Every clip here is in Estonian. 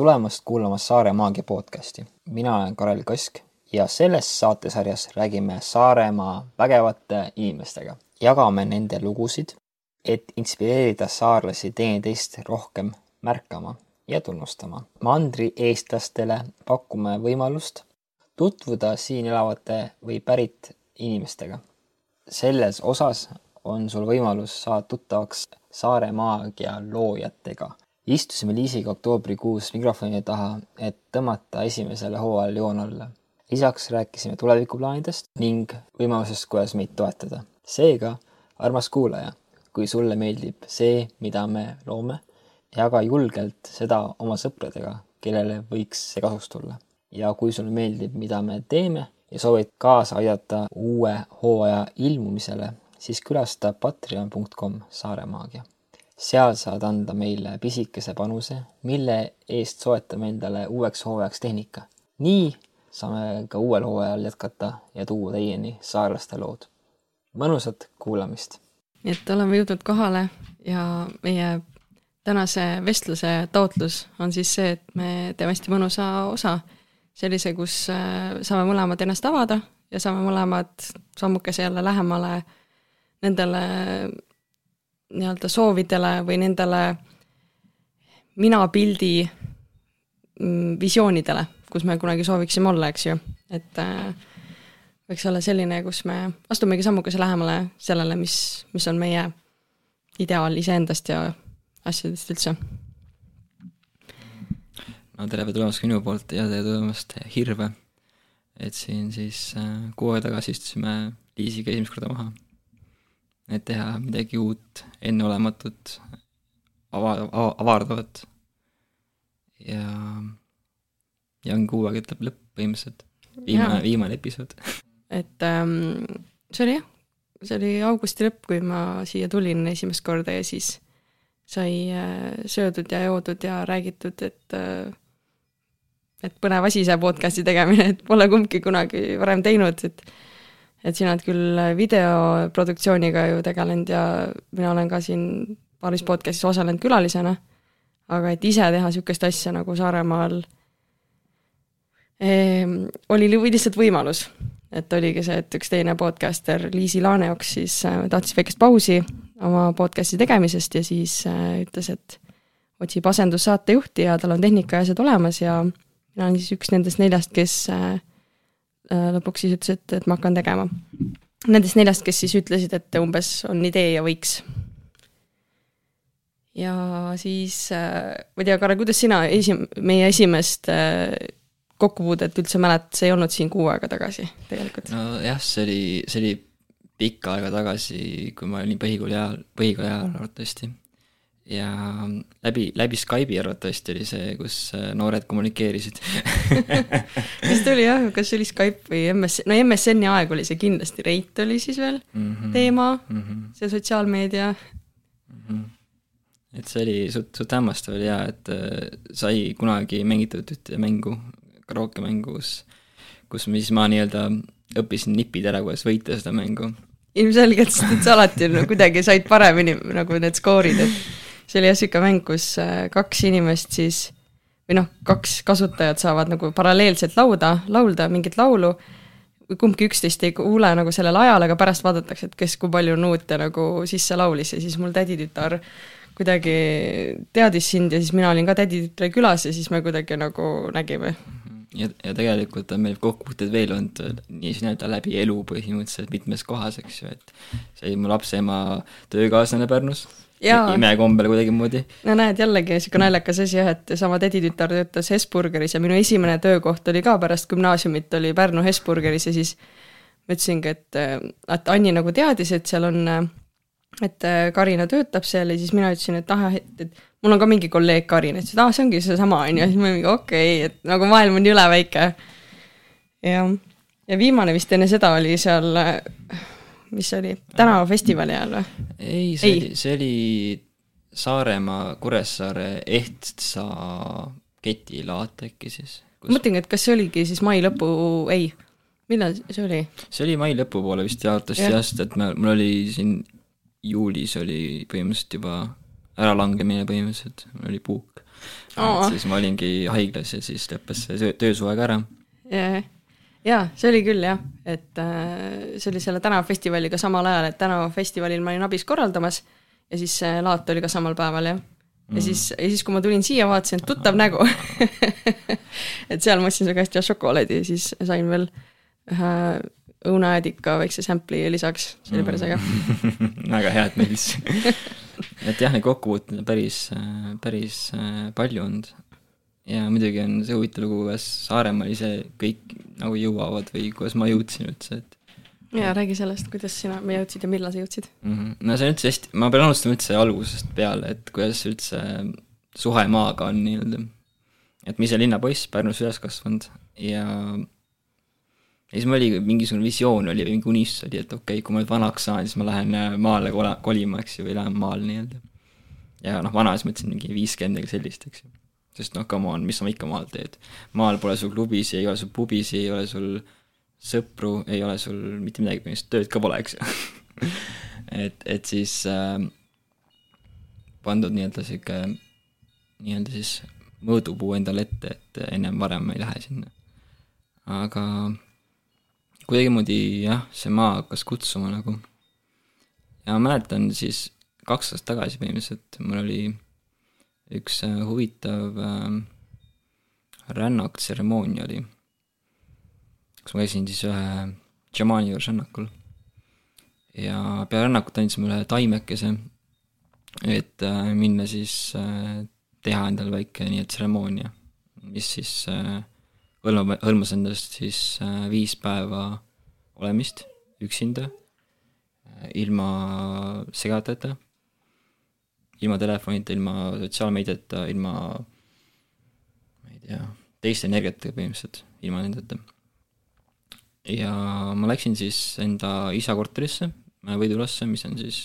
tulemast kuulama Saare Maagia podcasti. mina olen Karel Kask ja selles saatesarjas räägime Saaremaa vägevate inimestega. jagame nende lugusid, et inspireerida saarlasi teineteist rohkem märkama ja tunnustama. mandri eestlastele pakume võimalust tutvuda siin elavate või pärit inimestega. selles osas on sul võimalus saada tuttavaks Saare Maagia loojatega istusime Liisiga oktoobrikuus mikrofoni taha, et tõmmata esimesele hooajale joon alla. lisaks rääkisime tulevikuplaanidest ning võimalusest, kuidas meid toetada. seega, armas kuulaja, kui sulle meeldib see, mida me loome, jaga julgelt seda oma sõpradega, kellele võiks see kasuks tulla. ja kui sulle meeldib, mida me teeme ja soovid kaasa aidata uue hooaja ilmumisele, siis külasta patreon.com Saaremaagia seal saad anda meile pisikese panuse, mille eest soetame endale uueks hooajaks tehnika. nii saame ka uuel hooajal jätkata ja tuua teieni saarlaste lood. mõnusat kuulamist! nii et oleme jõudnud kohale ja meie tänase vestluse taotlus on siis see, et me teeme hästi mõnusa osa, sellise, kus äh, saame mõlemad ennast avada ja saame mõlemad sammukese jälle lähemale nendele nii-öelda soovidele või nendele minapildi mm, visioonidele, kus me kunagi sooviksime olla, eks ju, et äh, võiks olla selline, kus me astumegi sammukese lähemale sellele, mis, mis on meie ideaal iseendast ja asjadest üldse. no tere tulemast ka minu poolt ja tere tulemast Hirve. et siin siis äh, kuu aega tagasi istusime Liisiga esimest korda maha et teha midagi uut, enneolematut, ava-, ava-, avardavat. ja, ja ongi kuu aega ütleb lõpp põhimõtteliselt, viimane, viimane episood. et ähm, see oli jah, see oli augusti lõpp, kui ma siia tulin esimest korda ja siis sai äh, söödud ja joodud ja räägitud, et äh, et põnev asi see podcast'i tegemine, et pole kumbki kunagi varem teinud, et et sina oled küll videoproduktsiooniga ju tegelenud ja mina olen ka siin paaris podcast'is osalenud külalisena, aga et ise teha niisugust asja nagu Saaremaal ehm, oli lihtsalt võimalus. et oligi see, et üks teine podcaster, Liisi Laaneoks, siis äh, tahtis väikest pausi oma podcast'i tegemisest ja siis äh, ütles, et otsib asendussaatejuhti ja tal on tehnika ja asjad olemas ja mina olen siis üks nendest neljast, kes äh, Äh, lõpuks siis ütles, et, et ma hakkan tegema. Nendest neljast, kes siis ütlesid, et umbes on idee ja võiks. ja siis äh,, ma ei tea, Karel, kuidas sina esim-, meie esimest äh, kokkupuudet üldse mäletad, see ei olnud siin kuu aega tagasi tegelikult? nojah, see oli, see oli pikka aega tagasi, kui ma olin põhikooli ajal, põhikooli ajal arvatavasti ja läbi, läbi Skype'i arvatavasti oli see, kus äh, noored kommunikeerisid ta oli jah, kas see oli Skype või MS, no MSN-i aeg oli see kindlasti, Reit oli siis veel mm -hmm. teema mm, -hmm. see sotsiaalmeedia mm. -hmm. et see oli suht, suht hämmastav oli jaa, et äh, sai kunagi mängitud ühte mängu, karaoke-mängu, kus, kus siis ma nii-öelda õppisin nipid ära, kuidas võita seda mängu ilmselgelt, sest et sa alati no, kuidagi said paremini nagu need skoorid, et see oli jah niisugune mäng, kus äh, kaks inimest siis või noh, kaks kasutajat saavad nagu paralleelselt lauda, laulda mingit laulu, kumbki üksteist ei kuule nagu sellel ajal, aga pärast vaadatakse, et kes kui palju nuute nagu sisse laulis ja siis mul täditütar kuidagi teadis sind ja siis mina olin ka täditütre külas ja siis me kuidagi nagu nägime. ja, ja tegelikult on meil kokkupuuteid veel olnud nii nii-öelda läbi elu põhimõtteliselt mitmes kohas, eks ju, et see oli mu lapse ema töökaaslane Pärnus imekombel kuidagimoodi. no näed, jällegi niisugune naljakas asi jah, et sama täditütar töötas Hesburgeris ja minu esimene töökoht oli ka pärast gümnaasiumit, oli Pärnu Hesburgeris ja siis ma ütlesingi, et, et Anni nagu teadis, et seal on, et Karina töötab seal ja siis mina ütlesin, et ah, et, et mul on ka mingi kolleeg Karin, ütles, et aa ah,, see ongi seesama, on ju, siis ma mingi okei okay,, et nagu maailm on üle väike. jah, ja viimane vist enne seda oli seal mis see oli, tänavafestivali ajal või? ei, see ei. oli, see oli Saaremaa, Kuressaare Ehtsa ketilaat äkki siis kus.... mõtlengi, et kas see oligi siis mai lõpu, ei, millal see oli? see oli mai lõpupoole vist teatavasti jah, sest et me, mul oli siin juulis oli põhimõtteliselt juba äralangemine põhimõtteliselt, mul oli puuk. Siis ma olingi haiglas ja siis lõppes see töö, töösuve ka ära. ja, ja see oli küll jah, et äh, see oli selle tänavafestivaliga samal ajal, et tänavafestivalil ma olin abis korraldamas ja siis laat oli ka samal päeval jah. ja mm. siis, ja siis, kui ma tulin siia, vaatasin, et tuttav nägu. et seal ma ostsin käest jah šokolaadi ja siis sain veel ühe õunaäädika väikse sample'i lisaks, see oli päris äge. väga hea, et meeldis. et jah, neid kokkupuuteid on päris, päris äh, palju olnud. Ja muidugi on see huvitav lugu, kuidas Saaremaal ise kõik nagu jõuavad või kuidas ma jõudsin üldse, et ja räägi sellest, kuidas sina, me jõudsid ja millal sa jõudsid? mm. -hmm. no see on üldse hästi, ma pean alustama üldse algusest peale, et kuidas üldse suhe maaga on nii-öelda. et ma ise linnapoiss, Pärnus üles kasvanud ja ja siis mul oli mingisugune visioon oli või mingi unistus oli, et okei okay,, kui ma nüüd vanaks saan, siis ma lähen äh, maale kola- kolima, eks ju, või lähen maale nii-öelda. ja noh, vana siis mõtlesin mingi viiskümmend midagi sellist, eks ju. Sest noh, come on, mis sa ikka maal teed. maal pole sul klubisi, ei ole sul pubisi, ei ole sul sõpru, ei ole sul mitte midagi, põhimõtteliselt tööd ka pole, eks ju. et, et siis äh, pandud nii-öelda sihuke, nii-öelda siis mõõdupuu endale ette, et ennem-varem ma ei lähe sinna. aga kuidagimoodi jah, see maa hakkas kutsuma nagu. ja ma mäletan siis kaks aastat tagasi põhimõtteliselt mul oli üks äh, huvitav äh, rännakutseremoonia oli, kus ma käisin siis ühe šamaani juures rännakul. ja peale rännakut andis mulle taimekese, et äh, minna siis teha endale väike nii-öelda tseremoonia, mis siis hõlmab, hõlmas endast siis viis päeva olemist üksinda, ilma segadajata, ilma telefonita, ilma sotsiaalmeediata, ilma ma ei tea, teiste energiatega põhimõtteliselt, ilma nendeta. ja ma läksin siis enda isa korterisse, Võidulasse, mis on siis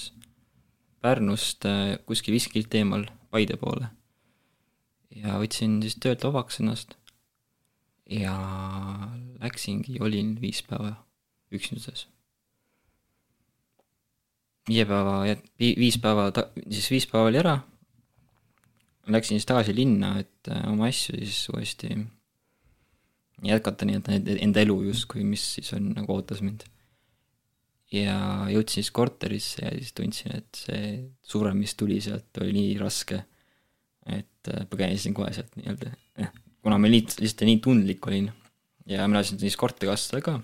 Pärnust äh, kuskil viiskümmend kilomeetrit eemal Paide poole. ja võtsin siis töölt vabaks ennast ja läksingi, olin viis päeva üksinduses. Viie päeva viis päeva siis viis päeva oli ära, läksin siis tagasi linna, et äh, oma asju siis uuesti jätkata nii-öelda enda elu justkui, mis siis on nagu ootas mind. Ja jõudsin siis korterisse ja siis tundsin, et see surm, mis tuli sealt, oli nii raske, et äh, põgenesin kohe sealt nii-öelda, kuna ma liit-, lihtsalt nii tundlik olin ja ma elasin siis korterikassadel ka,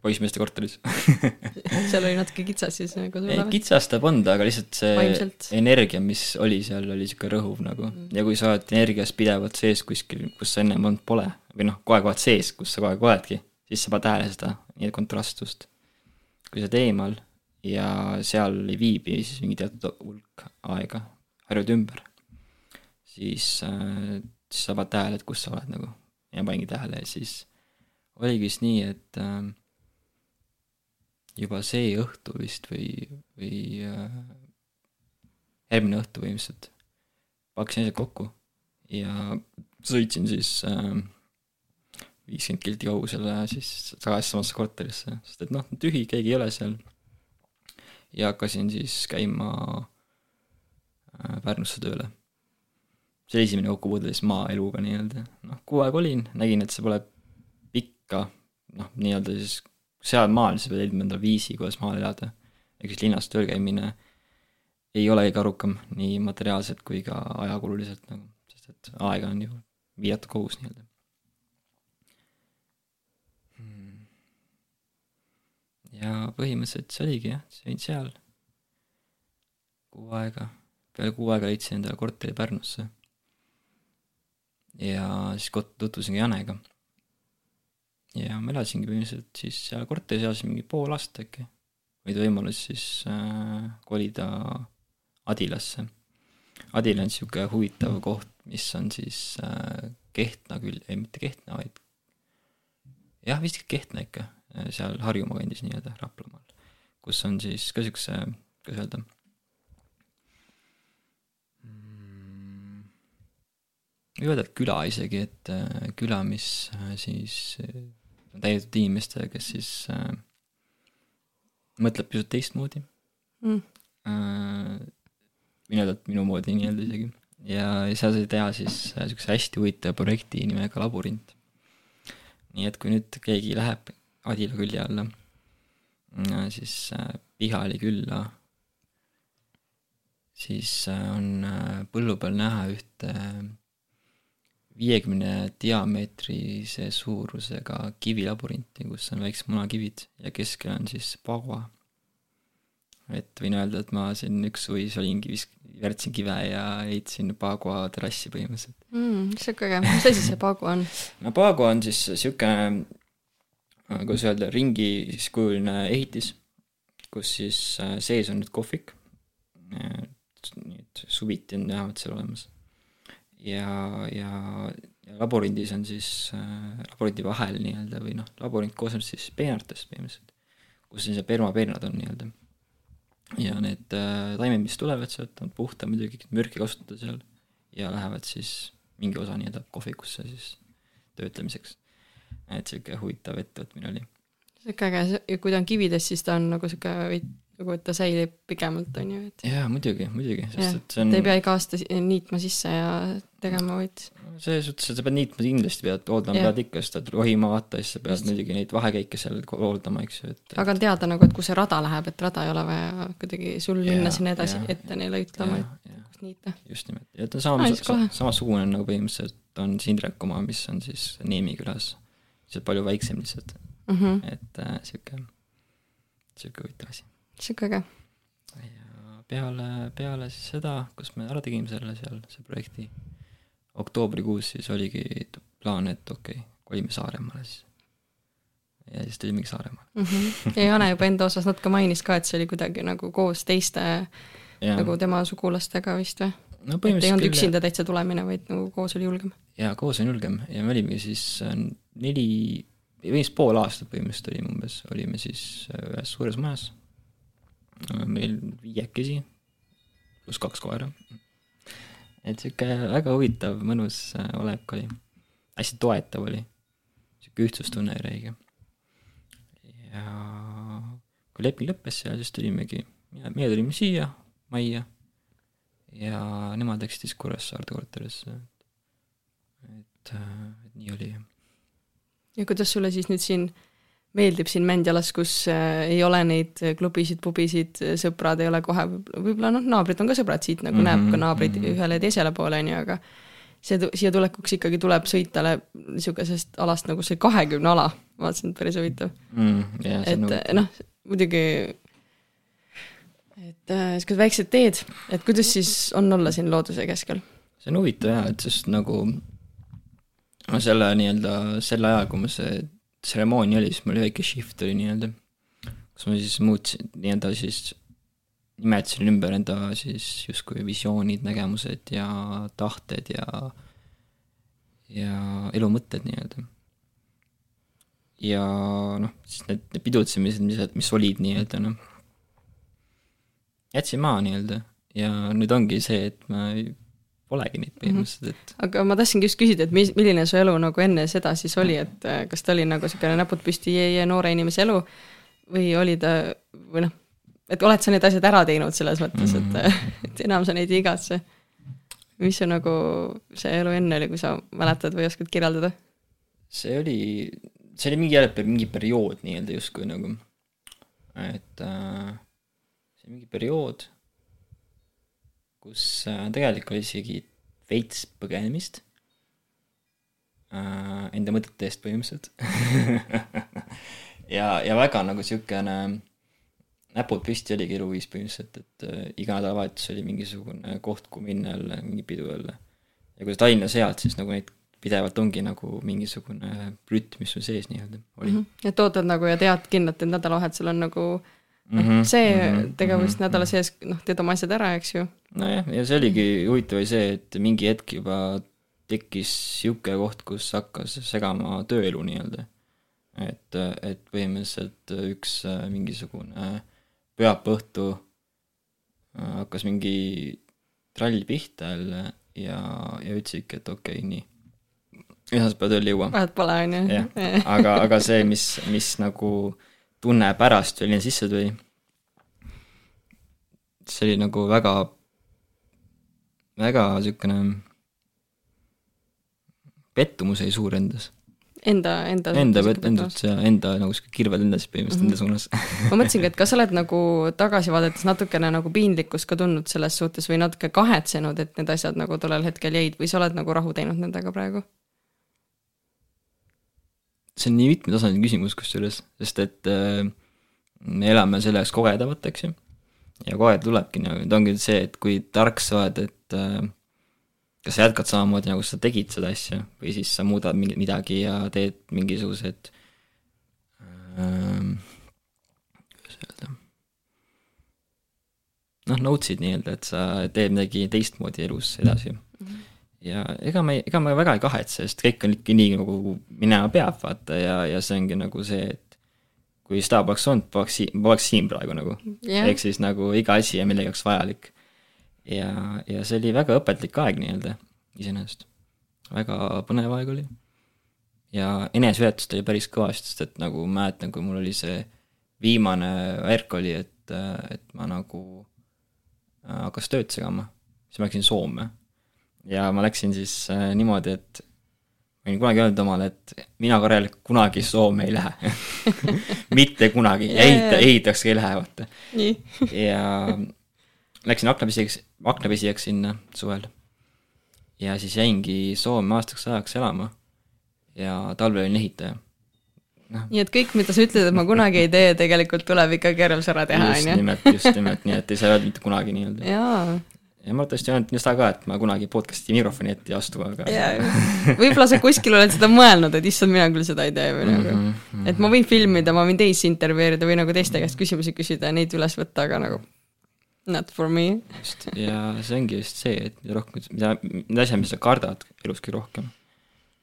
poissmeeste korteris. seal oli natuke kitsas siis nagu ei, sulle? kitsast ta polnud, aga lihtsalt see Vaimselt. energia, mis oli seal, oli niisugune rõhuv nagu mm.. ja kui sa oled energias pidevalt sees kuskil, kus sa ennem olnud pole või noh, kogu aeg oled sees, kus sa kogu aeg oledki, siis sa paned tähele seda nii-öelda kontrastust. kui sa oled eemal ja seal ei viibi siis mingi teatud hulk aega, harjud ümber, siis äh,, siis sa paned tähele, et kus sa oled nagu ja paningi tähele ja siis oligi vist nii, et äh, juba see õhtu vist või, või äh, järgmine õhtu põhimõtteliselt pakkisin asjad kokku ja sõitsin siis äh, viiskümmend kilti kaugusele siis tagasi samasse korterisse, sest et noh, tühi, keegi ei ole seal. ja hakkasin siis käima äh, Pärnusse tööle. see oli esimene kokkupuude siis maaeluga nii-öelda, noh, kuu aega olin, nägin, et see pole pikka, noh, nii-öelda siis seal maal sa pead leidma endale viisi, kuidas maal elada. ehk siis linnas tööl käimine ei ole kõige arukam nii materiaalselt kui ka ajakululiselt nagu, sest et aega on ju viidatud kogus nii-öelda. ja põhimõtteliselt see oligi jah, sõin seal kuu aega, peale kuu aega leidsin endale korteri Pärnusse. ja siis kot-, tutvusin Janega ja ma elasingi põhimõtteliselt siis seal korteris elasin mingi pool aastat äkki. oli võimalus siis äh, kolida Adilasse. Adila on niisugune huvitav koht, mis on siis äh, Kehtna küll, ei mitte Kehtna, vaid jah, vist Kehtna ikka, seal Harjumaa kandis nii-öelda, Raplamaal, kus on siis ka niisuguse, kuidas öelda ei öelda, et küla isegi, et äh, küla, mis äh, siis äh, on täidetud inimestega, kes siis äh, mõtleb pisut teistmoodi Mm. äh,. öelda, et minu moodi nii-öelda isegi. ja seal sai teha siis niisuguse hästi huvitava projekti nimega Labürint. nii et kui nüüd keegi läheb Adila külje alla, siis Pihali külla, siis on põllu peal näha ühte viiekümne diameetrise suurusega kivilabürinti, kus on väiksed munakivid ja keskel on siis pagua. et võin öelda, et ma siin üks suvi olingi, värtsin kive ja heitsin pagua terrassi põhimõtteliselt mm,. sihuke äge, mis asi see pagua on? no pagua on siis niisugune, kuidas öelda, ringikujuline ehitis, kus siis äh, sees on nüüd kohvik, nii et suviti on vähemalt seal olemas ja, ja, ja labürindis on siis äh,, labürindi vahel nii-öelda või noh, labürint koosneb siis peenartest põhimõtteliselt, kus siis permapeenrad on nii-öelda. ja need äh, taimed, mis tulevad sealt, on puhta muidugi, mürki kasutada seal ja lähevad siis mingi osa nii-öelda kohvikusse siis töötlemiseks. et sihuke huvitav ettevõtmine oli. sihuke äge, ja kui ta on kividest, siis ta on nagu veidi nagu et ta säilib pikemalt, on ju, et. jaa, muidugi, muidugi, sest et see on. ei pea iga aasta niitma sisse ja tegema, vaid. selles suhtes, et sa pead niitma kindlasti pead, hooldama pead ikka, sest et rohima vaata, siis sa pead Just. muidugi neid vahekäike seal hooldama, eks ju, et. aga on teada nagu, et kus see rada läheb, et rada ei ole vaja kuidagi sul minna ja, sinna edasi ja, ette neile ütlema, et kus niita. just nimelt, ja ta sama ah,, samasugune nagu põhimõtteliselt on Sindrek oma, mis on siis Neemi külas, lihtsalt palju väiksem lihtsalt mm. -hmm. et äh, sihuke, sihuke huvitav asi sihuke äge. ja peale, peale siis seda, kus me ära tegime selle seal, see projekti, oktoobrikuus siis oligi plaan, et okei okay,, kolime Saaremaale siis. ja siis tulimegi Saaremaale mm. -hmm. ja Jane juba enda osas natuke mainis ka, et see oli kuidagi nagu koos teiste ja. nagu tema sugulastega vist või? no põhimõtteliselt ei olnud üksinda täitsa tulemine, vaid nagu koos oli julgem. jaa, koos on julgem ja me olimegi siis neli, vist pool aastat põhimõtteliselt olime umbes, olime siis äh, ühes suures majas meil viiekesi, pluss kaks koera. et sihuke väga huvitav, mõnus äh, olek oli, hästi toetav oli, sihuke ühtsustunne oli räige. ja kui leping lõppes seal, siis tulimegi, meie tulime siia majja ja nemad läksid siis Kuressaarde korterisse. et, et nii oli. ja kuidas sulle siis nüüd siin meeldib siin Mändjalas, kus äh, ei ole neid klubisid, pubisid, sõprad ei ole kohe, võib-olla noh, naabrid on ka sõbrad siit nagu mm -hmm, näeb ka naabreid mm -hmm. ühele ja teisele poole, on ju, aga see, siia tulekuks ikkagi tuleb sõitale niisugusest alast nagu see kahekümne ala, vaatasin, et päris huvitav mm,. Yeah, et noh, muidugi et niisugused äh, väiksed teed, et kuidas siis on olla siin looduse keskel? see on huvitav jah, et sest nagu selle nii-öelda, sel ajal, kui ma see tseremoonia oli, siis mul oli väike shift oli nii-öelda, kus ma siis muutsin nii-öelda siis, nimetasin ümber enda siis justkui visioonid, nägemused ja tahted ja, ja elumõtted nii-öelda. ja noh, siis need, need pidutsemised, mis, mis olid nii-öelda noh, jätsin maha nii-öelda ja nüüd ongi see, et ma polegi neid mhm. põhimõtteliselt, et aga ma tahtsingi just küsida, et mis, milline su elu nagu enne seda siis oli, et äh, kas ta oli nagu niisugune näpud püsti jee-jee noore inimese elu või oli ta, või noh, et oled sa need asjad ära teinud selles mõttes, et mm, -hmm. et enam sa neid ei igatse? mis su nagu see elu enne oli, kui sa mäletad või oskad kirjeldada? see oli, see oli mingi jälle mingi periood nii-öelda justkui nagu, et äh, see mingi periood kus äh, tegelikult oli isegi veits põgenemist äh, enda mõtete eest põhimõtteliselt ja, ja väga nagu niisugune näpud püsti oligi eluviis põhimõtteliselt, et äh, iga nädalavahetus oli mingisugune koht, kuhu minna jälle, mingi pidu jälle. ja kui sa Tallinnas elad, siis nagu neid pidevalt ongi nagu mingisugune rütm, mis sul sees nii-öelda oli mm. -hmm. et ootad nagu ja tead kindlalt, et nädalavahetusel on nagu mm -hmm, see mm -hmm, tegevus mm -hmm, nädala sees, noh, teed oma asjad ära, eks ju nojah, ja see oligi huvitav oli see, et mingi hetk juba tekkis niisugune koht, kus hakkas segama tööelu nii-öelda. et, et põhimõtteliselt üks äh, mingisugune pühapäeva õhtu äh, hakkas mingi trall pihta jälle ja, ja ütlesidki, et okei okay,, nii. esmaspäeva tööle ei jõua. vahet pole, on ju. jah, aga, aga see, mis, mis nagu tunne pärast veel sisse tuli, see oli nagu väga väga niisugune pettumus jäi suur endas. Enda, enda enda, enda, ja enda nagu sihuke kirved endas põhimõtteliselt mm -hmm. enda suunas ma mõtlesingi, et kas sa oled nagu tagasi vaadates natukene nagu piinlikkust ka tundnud selles suhtes või natuke kahetsenud, et need asjad nagu tollel hetkel jäid või sa oled nagu rahu teinud nendega praegu? See on nii mitmetasandiline küsimus kusjuures, sest et äh, me elame selle jaoks kogedavat, eks ju. ja kogeda tulebki nagu, ta ongi see, et kui tark sa oled, et äh, kas sa jätkad samamoodi, nagu sa tegid seda asja, või siis sa muudad mingi, midagi ja teed mingisugused ähm, kuidas öelda, noh, notes'id nii-öelda, et sa teed midagi teistmoodi elus edasi mm. -hmm. Ja ega ma ei, ega ma väga ei kahetse, sest kõik on ikka nii, nagu minema peab, vaata, ja, ja see ongi nagu see, et kui seda poleks olnud, poleks siin, poleks siin praegu nagu yeah.. ehk siis nagu iga asi on millegi jaoks vajalik ja, ja see oli väga õpetlik aeg nii-öelda iseenesest. väga põnev aeg oli. ja eneseületust oli päris kõvasti, sest et nagu mäletan, kui mul oli see viimane värk oli, et, et ma nagu äh, hakkas tööd segama, siis ma läksin Soome. Ja ma läksin siis äh, niimoodi, et ma võin kunagi öelda omale, et mina, Karel, kunagi Soome ei lähe mitte kunagi, ehita, ehitaks ka ei lähe, vaata. ja läksin aknapesijaks, aknapesijaks sinna suvel. ja siis jäingi Soome aastaks ajaks elama ja talvel olin ehitaja noh. nii et kõik, mida sa ütled, et ma kunagi ei tee, tegelikult tuleb ikkagi järel ära teha, on ju. just nimelt, just nimelt, nii et ei saa öelda mitte kunagi nii-öelda. Ja ma tõesti olen seda ka, et ma kunagi podcast'i mikrofoni ette ei astu, aga. võib-olla sa kuskil oled seda mõelnud, et issand, mina küll seda ei tee või nagu mm, -hmm. et ma võin filmida, ma võin teisi intervjueerida või nagu teiste käest küsimusi küsida ja neid üles võtta, aga nagu Not for me. just, ja see ongi just see, et mida rohkem, mida, need asjad, mis sa kardad elus kõige rohkem,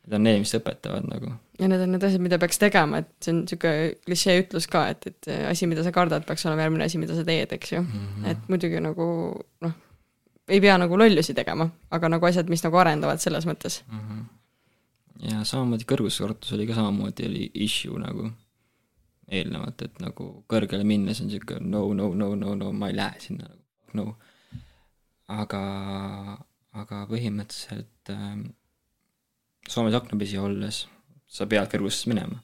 need on need, mis õpetavad nagu. ja need on need asjad, mida peaks tegema, et see on niisugune klišee ütlus ka, et, et asi, mida sa kardad, peaks olema järgmine asi, mida sa teed, eks ju mm. -hmm. et muidugi nagu noh, ei pea nagu lollusi tegema, aga nagu asjad, mis nagu arendavad selles mõttes mm. -hmm. ja samamoodi kõrguskartus oli ka samamoodi, oli issue nagu eelnevalt, et nagu kõrgele minnes on sihuke no, no, no, no, no ma ei lähe sinna nagu, no. aga, aga põhimõtteliselt äh, Soomes aknapesi olles sa pead kõrgusesse minema.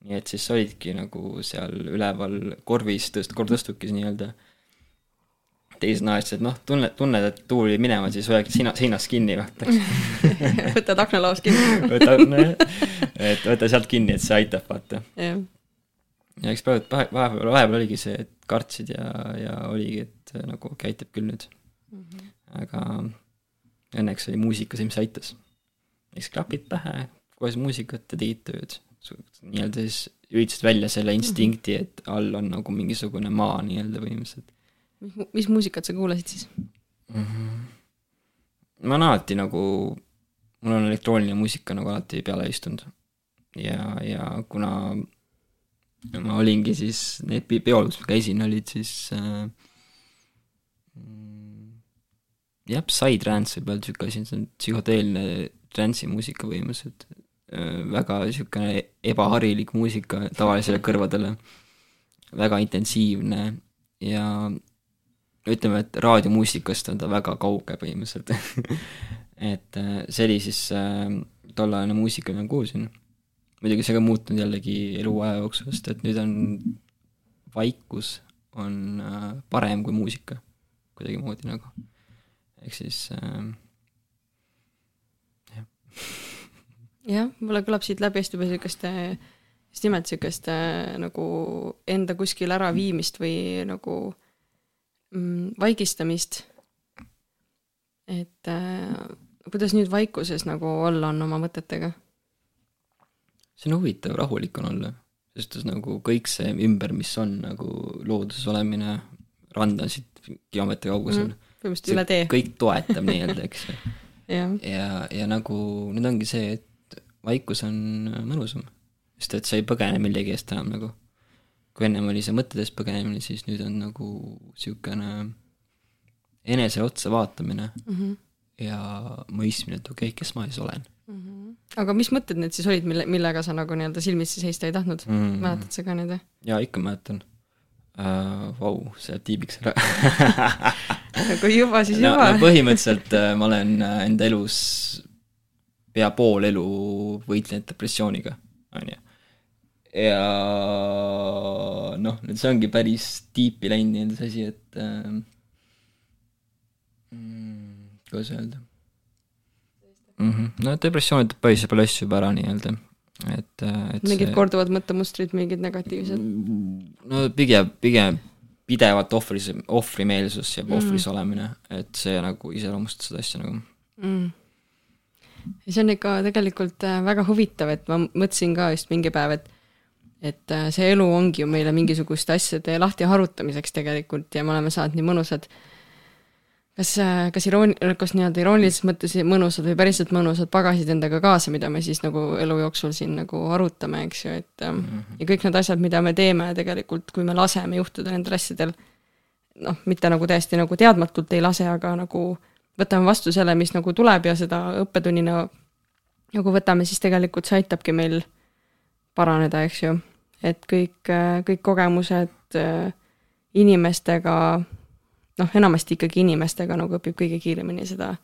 nii et siis sa olidki nagu seal üleval korvis, tõst-, korvtõstukis nii-öelda teises naes, et noh, tunne, tunned, et tuul oli minema, siis hoiad sina, seinast kinni, vaata võtad aknalaost kinni võtad, et võta sealt kinni, et see aitab, vaata yeah ja eks praegu vahepeal, vahepeal oligi see, et kartsid ja, ja oligi, et äh, nagu okei okay,, aitab küll nüüd mm. -hmm. aga õnneks oli muusika see, mis aitas. eks klapid pähe, kohes muusikat ja tegid tööd. nii-öelda siis üritasid välja selle instinkti, et all on nagu mingisugune maa nii-öelda põhimõtteliselt. Mis, mis muusikat sa kuulasid siis mm? -hmm. ma olen alati nagu, mul on elektrooniline muusika nagu alati peale istunud. ja, ja kuna ma olingi siis, need peol, kus ma käisin, olid siis äh, jah, psytrance võib öelda niisugune asi, see on psühhoteelne trance'i muusika põhimõtteliselt äh,. väga niisugune ebaharilik muusika tavalisele kõrvadele, väga intensiivne ja ütleme, et raadiomuusikast on ta väga kauge põhimõtteliselt. Et äh, see oli siis äh, tollane muusika, mida ma kuulsin. Muidugi see ka muutunud jällegi eluaja jooksul, sest et nüüd on vaikus on äh, parem kui muusika. Kuidagimoodi nagu, ehk siis äh, jah. jah, mulle kõlab siit läbi hästi palju niisugust, just nimelt niisugust nagu enda kuskil äraviimist või nagu vaigistamist. et äh, kuidas nüüd vaikuses nagu olla on oma mõtetega see on huvitav, rahulik on olla, sest nagu kõik see ümber, mis on nagu looduses olemine, rand on siit kilomeetri kaugusel mm,. põhimõtteliselt üle tee. kõik toetab nii-öelda, eks ju. ja, ja, ja nagu nüüd ongi see, et vaikus on mõnusam, sest et sa ei põgene millegi eest enam nagu. Kui ennem oli see mõtetest põgenemine, siis nüüd on nagu niisugune enesele otsa vaatamine mm -hmm. ja mõistmine, et okei okay,, kes ma siis olen mm. -hmm aga mis mõtted need siis olid, mille, millega sa nagu nii-öelda silmitsi seista ei tahtnud mm.? mäletad sa ka neid või? jaa, ikka mäletan uh,. Vau, see jääb tiibiks ära kui juba, siis no, juba no. põhimõtteliselt äh, ma olen äh, enda elus pea pool elu võitlenud depressiooniga, on ju. Ja noh, nüüd see ongi päris tiipi läinud nii-öelda see asi, et äh, kuidas öelda mm. -hmm. no depressioon ütleb päris palju asju juba ära nii-öelda, et, et mingid korduvad mõttemustrid, mingid negatiivsed. no pigem, pigem pidevalt ohvris, ohvrimeelsus ja ohvris Mm. olemine, et see nagu iseloomustab seda asja nagu mm.. ja see on ikka tegelikult äh, väga huvitav, et ma mõtlesin ka just mingi päev, et et äh, see elu ongi ju meile mingisuguste asjade lahti harutamiseks tegelikult ja me oleme saanud nii mõnusad kas, kas iroon-, kas nii-öelda iroonilises mõttes mõnusad või päriselt mõnusad pagasid endaga kaasa, mida me siis nagu elu jooksul siin nagu arutame, eks ju, et ähm, ja kõik need asjad, mida me teeme tegelikult, kui me laseme juhtuda nendel asjadel, noh, mitte nagu täiesti nagu teadmatult ei lase, aga nagu võtame vastu selle, mis nagu tuleb ja seda õppetunnina nagu võtame, siis tegelikult see aitabki meil paraneda, eks ju. Et kõik, kõik kogemused äh, inimestega, noh, enamasti ikkagi inimestega nagu õpib kõige kiiremini seda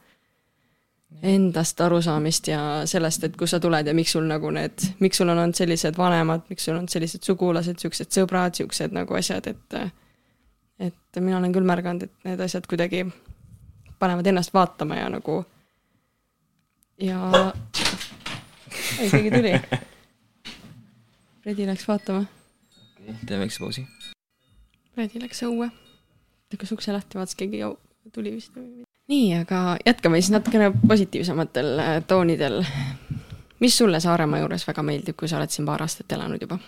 endast arusaamist ja sellest, et kust sa tuled ja miks sul nagu need, miks sul on olnud sellised vanemad, miks sul on sellised sugulased, siuksed sõbrad, siuksed nagu asjad, et et mina olen küll märganud, et need asjad kuidagi panevad ennast vaatama ja nagu ja ei, keegi tuli. Fredi läks vaatama, teeme väikse pausi. Fredi läks õue, lükkas ukse lahti, vaatas keegi tuli vist nii, aga jätkame siis natukene positiivsematel äh, toonidel. mis sulle Saaremaa juures väga meeldib, kui sa oled siin paar aastat elanud juba?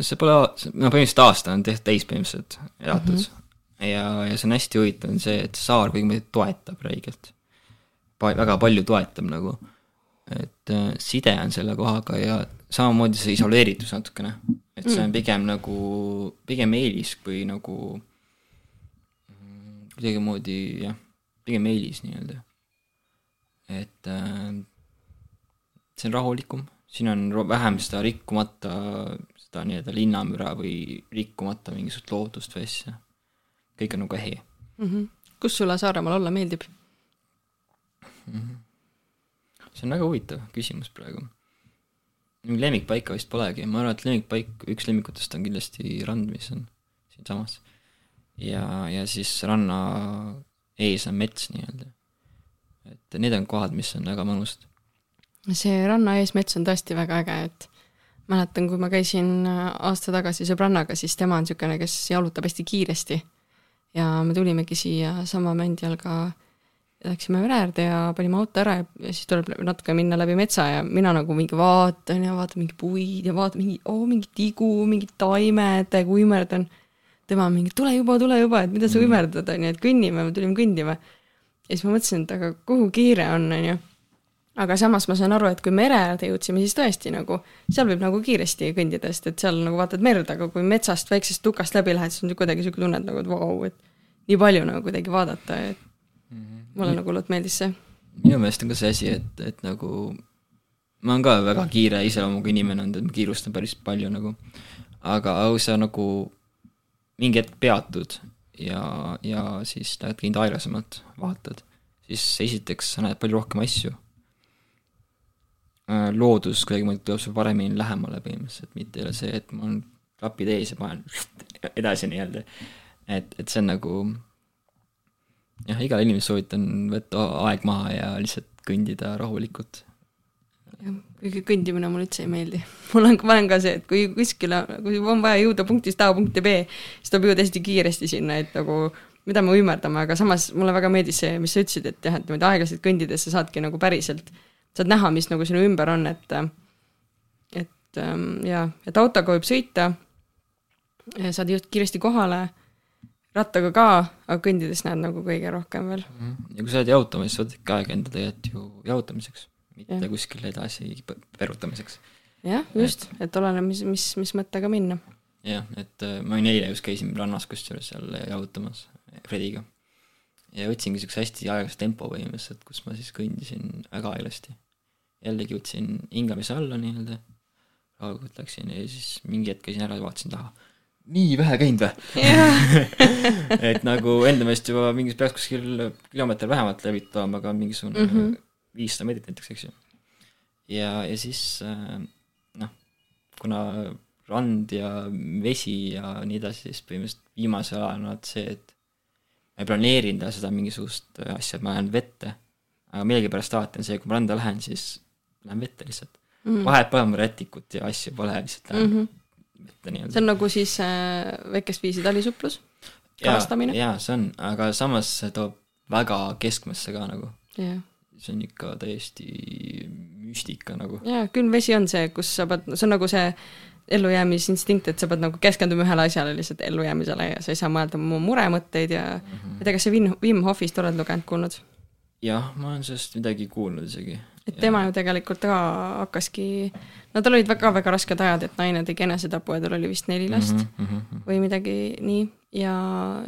see pole, no põhimõtteliselt aasta on täis põhimõtteliselt elatud mm. -hmm. ja, ja see on hästi huvitav, on see, et saar kuidagi toetab räigelt pa,. väga palju toetab nagu. Et äh, side on selle kohaga ja samamoodi see isoleeritus natukene. et see on pigem nagu, pigem eelis kui nagu mm, kuidagimoodi jah, pigem eelis nii-öelda. et äh, see on rahulikum, siin on vähem seda rikkumata seda nii-öelda linnamüra või rikkumata mingisugust loodust või asja. kõik on nagu ehe. mm. -hmm. kus sulle Saaremaal olla meeldib? See on väga huvitav küsimus praegu. lemmikpaika vist polegi, ma arvan, et lemmikpaik, üks lemmikutest on kindlasti rand, mis on siinsamas. ja, ja siis ranna ees on mets nii-öelda. et need on kohad, mis on väga mõnusad. see ranna ees mets on tõesti väga äge, et mäletan, kui ma käisin aasta tagasi sõbrannaga, siis tema on niisugune, kes jalutab hästi kiiresti. ja me tulimegi siia sama mändi all ka, läksime mere äärde ja panime auto ära ja ja siis tuleb natuke minna läbi metsa ja mina nagu mingi vaatan ja vaatan mingi puid ja vaatan mingi, oo mingi tigu, mingid taimed, uimerdan. tema on mingi, tule juba, tule juba, et mida sa uimerdad, on ju, et kõnnime, me tulime kõndima. ja siis ma mõtlesin, et aga kuhu kiire on, on ju aga samas ma saan aru, et kui mere äärde jõudsime, siis tõesti nagu seal võib nagu kiiresti kõndida, sest et seal nagu vaatad merd, aga kui metsast väiksest tukast läbi lähed, siis on kuidagi sihuke tunne, et nagu, et vau, et nii palju nagu kuidagi vaadata, et mulle nagu hullult meeldis see. minu meelest on ka see asi, et, et nagu ma olen ka väga kiire iseloomuga inimene olnud, et ma kiirustan päris palju nagu, aga sa nagu mingi hetk peatud ja, ja siis lähed kind aeglasemalt, vaatad, siis esiteks sa näed palju rohkem asju. loodus kuidagimoodi tuleb sulle paremini lähemale põhimõtteliselt, mitte ei ole see, et mul on klapid ees ja panen edasi nii-öelda. et, et see on nagu jah, igale inimesele soovitan võtta aeg maha ja lihtsalt kõndida rahulikult. jah, kuigi kõndimine mulle üldse ei meeldi. mul on, ma olen ka see, et kui kuskile, kui on vaja jõuda punktist A punkti B, siis tuleb jõuda hästi kiiresti sinna, et nagu mida me uimerdame, aga samas mulle väga meeldis see, mis sa ütlesid, et jah, et niimoodi aeglaselt kõndides sa saadki nagu päriselt, saad näha, mis nagu sinu ümber on, et et ähm, jaa, et autoga võib sõita, saad just kiiresti kohale, rattaga ka, aga kõndides näed nagu kõige rohkem veel. ja kui sa oled jalutamas, siis võtadki aega enda tegelikult ju jalutamiseks, mitte ja. kuskile edasi perutamiseks. jah, just, et oleneb, mis, mis, mis mõttega minna. jah, et äh, ma olin eile just käisin rannas kusjuures seal jalutamas Frediga. ja võtsingi siukse hästi aeglase tempo põhimõtteliselt, kus ma siis kõndisin väga aeglasti. jällegi võtsin hingamise alla nii-öelda, rahulikult läksin ja siis mingi hetk käisin ära ja vaatasin taha. Nii vähe käinud või? et nagu enda meelest juba mingis peaks kuskil kilomeeter vähemalt olema, aga mingisugune Mhm. viissada meetrit näiteks, eks ju. ja, ja siis äh, noh, kuna rand ja vesi ja nii edasi, siis põhimõtteliselt viimasel ajal on olnud see, et ma ei planeerinud seda mingisugust asja, et ma lähen vette, aga millegipärast alati on see, kui ma randa lähen, siis lähen vette lihtsalt mm.. vahet pole, mul rätikut ja asju pole, lihtsalt lähen mm. -hmm. Vette nii-öelda see on nagu siis äh, väikest viisi talisuplus. kalastamine. jaa, see on, aga samas see toob väga keskmesse ka nagu, jah, see on ikka täiesti müstika nagu. jaa, külm vesi on see, kus sa pead, see on nagu see ellujäämisinstinkt, et sa pead nagu keskenduma ühele asjale lihtsalt ellujäämisele ja sa ei saa mõelda mu muremõtteid ja Mhm. ma ei tea, kas sa Wim, Wim Hofist oled lugenud, kuulnud? jah, ma olen sellest midagi kuulnud isegi. Et tema ju tegelikult ka hakkaski, no tal olid väga-väga rasked ajad, et naine tegi enesetapu ja tal oli vist neli last mm mm. -hmm. või midagi nii ja,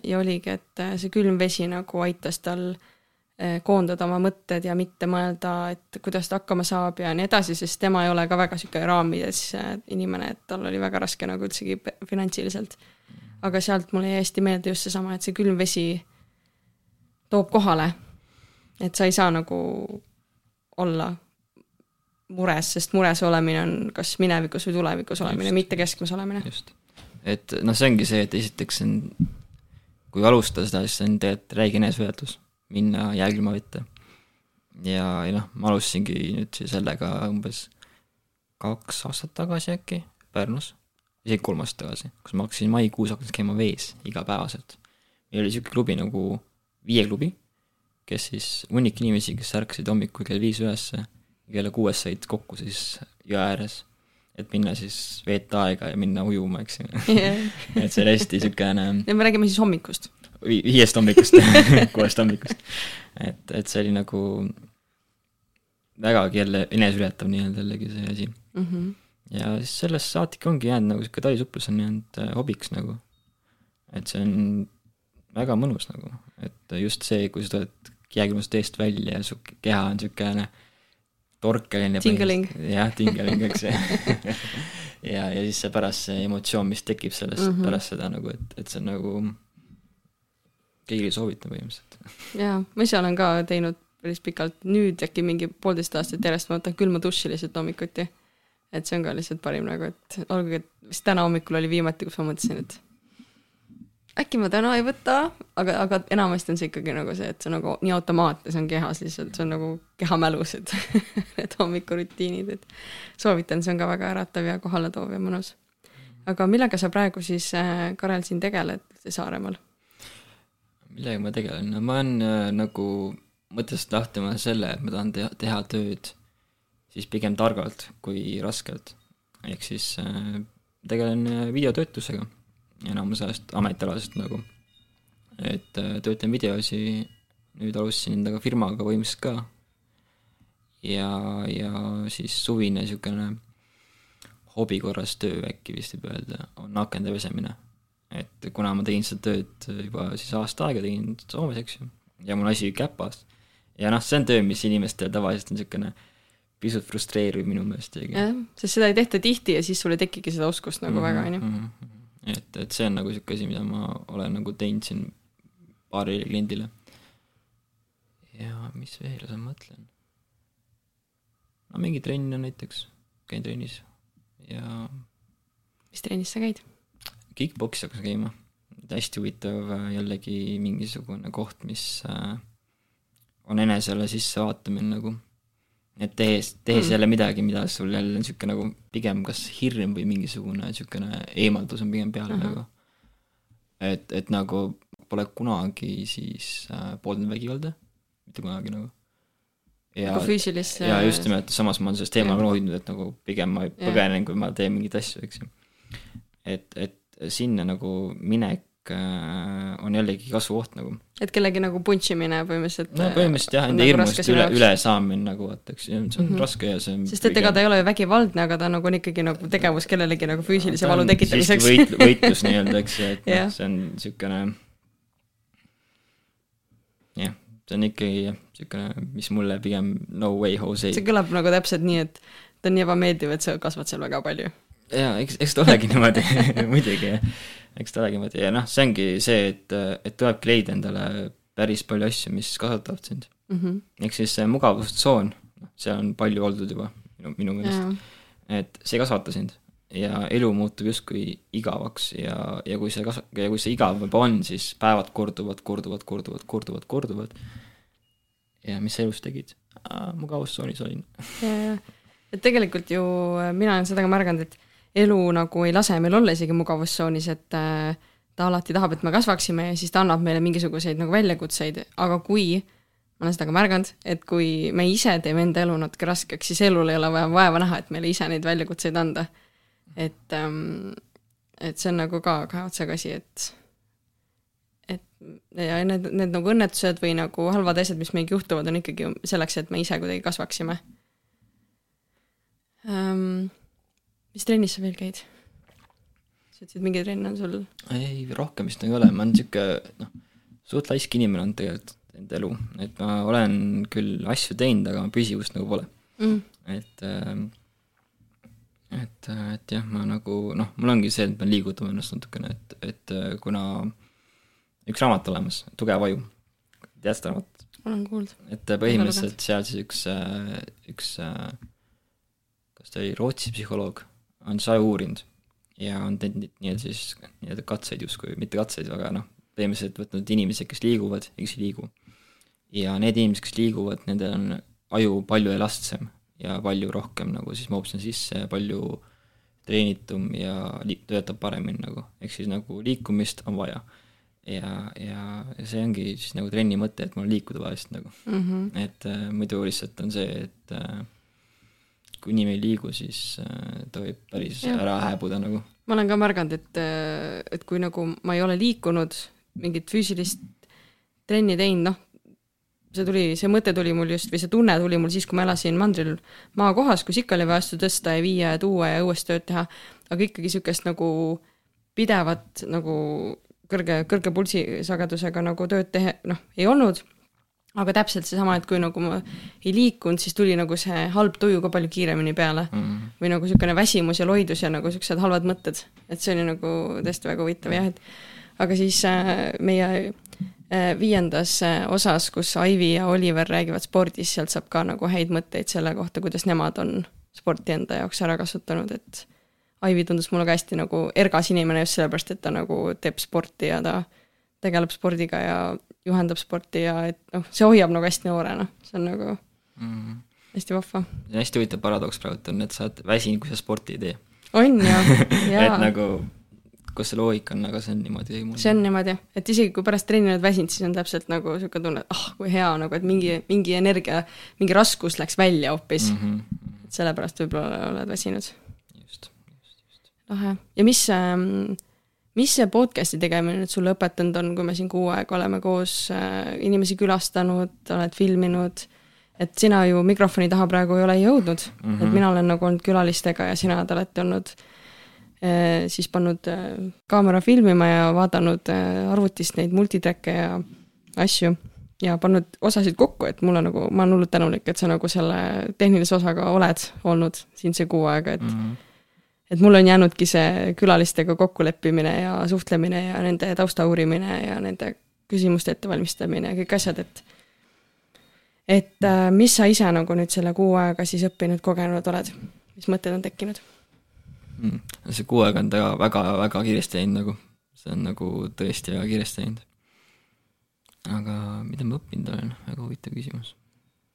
ja oligi, et äh, see külm vesi nagu aitas tal äh, koondada oma mõtted ja mitte mõelda, et kuidas ta hakkama saab ja nii edasi, sest tema ei ole ka väga niisugune raamides äh, inimene, et tal oli väga raske nagu üldsegi finantsiliselt. aga sealt mulle jäi hästi meelde just seesama, et see külm vesi toob kohale. et sa ei saa nagu olla mures, sest mures olemine on kas minevikus või tulevikus olemine, mitte keskmes olemine. just. et noh, see ongi see, et esiteks on, kui alustada seda, siis on tegelikult räige eneseületus, minna jääkülma vette. ja, ja noh, ma alustasingi nüüd sellega umbes kaks aastat tagasi äkki Pärnus, isegi kolm aastat tagasi, kus ma hakkasin maikuus hakkasin käima vees igapäevaselt. meil oli niisugune klubi nagu Viie klubi, kes siis, hunnik inimesi, kes ärkasid hommikul kell viis ülesse ja kella kuuest said kokku siis jõe ääres, et minna siis veeta aega ja minna ujuma, eks ju. et see oli hästi niisugune ja me räägime siis hommikust. vi- viiest hommikust, kuuest hommikust. et, et see oli nagu vägagi jälle eneseületav nii-öelda jällegi see asi. mm. -hmm. ja siis sellest saatigi ongi jäänud nagu sihuke talisuplus on jäänud äh, hobiks nagu. et see on väga mõnus nagu, et just see, kui sa tuled jääkülmast eest välja ja su keha on siukene torkeline. Tingling. jah, tingeling, eks ju. ja, ja siis see pärast see emotsioon, mis tekib sellest mm. -hmm. pärast seda nagu, et, et see on nagu, kõigile soovitan põhimõtteliselt. jaa, ma ise olen ka teinud päris pikalt, nüüd äkki mingi poolteist aastat järjest ma võtan külma duši lihtsalt hommikuti. et see on ka lihtsalt parim nagu, et olgugi, et vist täna hommikul oli viimati, kus ma mõtlesin, et äkki ma täna ei võta, aga, aga enamasti on see ikkagi nagu see, et see nagu nii automaatne, see on kehas lihtsalt, see on nagu kehamälus, et need hommikurutiinid, et soovitan, see on ka väga äratav ja kohaletoov ja mõnus. aga millega sa praegu siis, Karel, siin tegeled Saaremaal? millega ma tegelen, no ma olen äh, nagu mõttest lahti ma selle, et ma tahan teha, teha tööd siis pigem targalt kui raskelt. ehk siis äh, tegelen äh, videotöötlusega enamus ajast ametialaselt nagu. et äh, töötan videosi, nüüd alustasin endaga firmaga põhimõtteliselt ka. ja, ja siis suvine niisugune hobi korras töö äkki vist võib öelda, on akende pesemine et kuna ma tegin seda tööd juba siis aasta aega tegin Soomes, eks ju, ja mul asi käpas. ja noh, see on töö, mis inimestel tavaliselt on niisugune pisut frustreeriv minu meelest isegi. jah, sest seda ei tehta tihti ja siis sul ei tekigi seda oskust nagu mm -hmm. väga, on ju. et, et see on nagu niisugune asi, mida ma olen nagu teinud siin paarile kliendile. ja mis veel ma mõtlen? no mingi trenn on näiteks, käin trennis ja mis trennis sa käid? kick-poksi hakkasin käima, hästi huvitav äh, jällegi mingisugune koht, mis äh, on enesele sissevaatamine nagu. Et tehes, tehes Mm. jälle midagi, mida sul jälle on sihuke nagu pigem kas hirm või mingisugune siukene eemaldus on pigem peal Ahah. nagu. et, et nagu pole kunagi siis äh, pooldanud vägivalda, mitte kunagi nagu. ja nagu, füüsilisse. ja just nimelt, samas ma olen sellest Jah. hoidnud, et nagu pigem ma põgenen, kui ma teen mingeid asju, eks ju. et, et sinna nagu minek on jällegi kasvukoht nagu. et kellegi nagu puntšimine põhimõtteliselt. no põhimõtteliselt jah, enda hirmust üle, üle saamine nagu vaata, eks see on mm. -hmm. raske ja see on sest et ega ta ei ole ju vägivaldne, aga ta nagu on ikkagi nagu tegevus kellelegi nagu füüsilise valu tekitamiseks. võit-, võitlus nii-öelda, eks et Jah. noh, see on niisugune jah, see on ikkagi jah, niisugune, mis mulle pigem no way Jose see kõlab nagu täpselt nii, et ta on nii ebameeldiv, et sa kasvad seal väga palju. jaa, eks, eks ta olegi niimoodi muidugi, eks ta olegi niimoodi ja noh, see ongi see, et, et tulebki leida endale päris palju asju, mis kasvatavad sind mm. -hmm. ehk siis see mugavustsoon, noh, see on palju oldud juba minu, minu meelest. et see ei kasvata sind ja elu muutub justkui igavaks ja, ja kui see kas-, ja kui see igav juba on, siis päevad korduvad, korduvad, korduvad, korduvad, korduvad. ja mis sa elus tegid? mugavustsoonis olin. et tegelikult ju äh, mina olen seda ka märganud, et elu nagu ei lase meil olla isegi mugavustsoonis, et äh, ta alati tahab, et me kasvaksime ja siis ta annab meile mingisuguseid nagu väljakutseid, aga kui ma olen seda ka märganud, et kui me ise teeme enda elu natuke raskeks, siis elul ei ole vaja vaeva näha, et meile ise neid väljakutseid anda et ähm,, et see on nagu ka kahe otsaga asi, et et ja need, need nagu õnnetused või nagu halvad asjad, mis meiega juhtuvad, on ikkagi selleks, et me ise kuidagi kasvaksime ähm,. Mis trennis sa veel käid? sa ütlesid, mingi trenn on sul? ei, rohkem vist ei ole, ma olen niisugune noh, suht laisk inimene on tegelikult enda elu, et ma olen küll asju teinud, aga püsivust nagu pole mm.. et ähm, et, et jah, ma nagu noh, mul ongi see, et ma pean liigutama ennast natukene, et, et kuna üks raamat olemas, Tugev aju, tead seda raamatut? olen kuulnud. et põhimõtteliselt seal siis üks, üks kas ta oli Rootsi psühholoog, on siis aju uurinud ja on teinud nii-öelda siis nii-öelda katseid justkui, mitte katseid, aga noh, põhimõtteliselt võtnud inimesi, kes liiguvad ja kes ei liigu. ja need inimesed, kes liiguvad, nendel on aju palju elastsem ja palju rohkem nagu siis mahub sinna sisse, palju treenitum ja li-, töötab paremini nagu, ehk siis nagu liikumist on vaja. ja, ja, ja see ongi siis nagu trenni mõte, et mul liikuda vahest nagu mm. -hmm. et äh, muidu lihtsalt on see, et äh, kui inimene ei liigu, siis äh, ta võib päris ja. ära hääbuda nagu. ma olen ka märganud, et, äh, et kui nagu ma ei ole liikunud, mingit füüsilist trenni teinud, noh, see tuli, see mõte tuli mul just või see tunne tuli mul siis, kui ma elasin mandril maakohas, kus ikka oli vaja asju tõsta ja viia ja tuua ja õues tööd teha, aga ikkagi niisugust nagu pidevat nagu kõrge, kõrge pulsisagedusega nagu tööd teha, noh, ei olnud, aga täpselt seesama, et kui nagu ma ei liikunud, siis tuli nagu see halb tuju ka palju kiiremini peale mm. -hmm. või nagu niisugune väsimus ja loidus ja nagu niisugused halvad mõtted, et see oli nagu tõesti väga huvitav jah, et aga siis äh, meie Äh, viiendas äh, osas, kus Aivi ja Oliver räägivad spordist, sealt saab ka nagu häid mõtteid selle kohta, kuidas nemad on sporti enda jaoks ära kasutanud, et Aivi tundus mulle ka hästi nagu ergas inimene just sellepärast, et ta nagu teeb sporti ja ta tegeleb spordiga ja juhendab sporti ja et noh, see hoiab nagu hästi noorena, see on nagu mm hästi vahva. see on hästi huvitav paradoks praegu on, et sa oled väsinud, kui sa sporti ei tee. on ju, jaa et nagu kus see loogika on, aga see on niimoodi. see on niimoodi, et isegi kui pärast trenni oled väsinud, siis on täpselt nagu niisugune tunne, et ah oh, kui hea nagu, et mingi, mingi energia, mingi raskus läks välja hoopis mm. -hmm. et sellepärast võib-olla oled väsinud. just, just, just. lahe, ja mis ähm, mis see podcast'i tegemine nüüd sulle õpetanud on, kui me siin kuu aega oleme koos äh, inimesi külastanud, oled filminud, et sina ju mikrofoni taha praegu ei ole jõudnud mm, -hmm. et mina olen nagu olnud külalistega ja sina oled alati olnud äh, siis pannud äh, kaamera filmima ja vaadanud arvutist neid multitrack'e ja asju ja pannud osasid kokku, et mulle nagu, ma olen hullult tänulik, et sa nagu selle tehnilise osaga oled olnud siin see kuu aega, et mm -hmm. Et mul on jäänudki see külalistega kokkuleppimine ja suhtlemine ja nende tausta uurimine ja nende küsimuste ettevalmistamine ja kõik asjad, et et mis sa ise nagu nüüd selle kuu aega siis õppinud, kogenud oled, mis mõtted on tekkinud? mm.. see kuu aega on ta väga-väga kiiresti läinud nagu, see on nagu tõesti väga kiiresti läinud. aga mida ma õppinud olen, väga huvitav küsimus.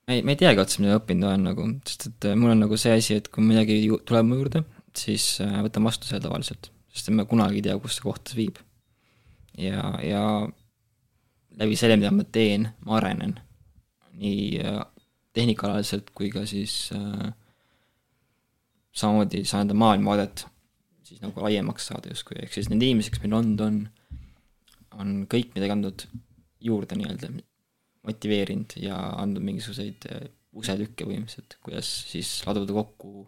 ma ei, ma ei teagi otseselt, mida ma õppinud olen nagu, sest et äh, mul on nagu see asi, et kui midagi tuleb mu juurde, siis äh, võtan vastu selle tavaliselt, sest ma kunagi ei tea, kus see koht viib. ja, ja läbi selle, mida ma teen, ma arenen nii äh, tehnikaalaliselt kui ka siis äh, samamoodi saa enda maailmavaadet siis nagu laiemaks saada justkui, ehk siis need inimesed, kes meil olnud on, on kõik midagi andnud juurde nii-öelda, motiveerinud ja andnud mingisuguseid äh, usetükke põhimõtteliselt, kuidas siis laduda kokku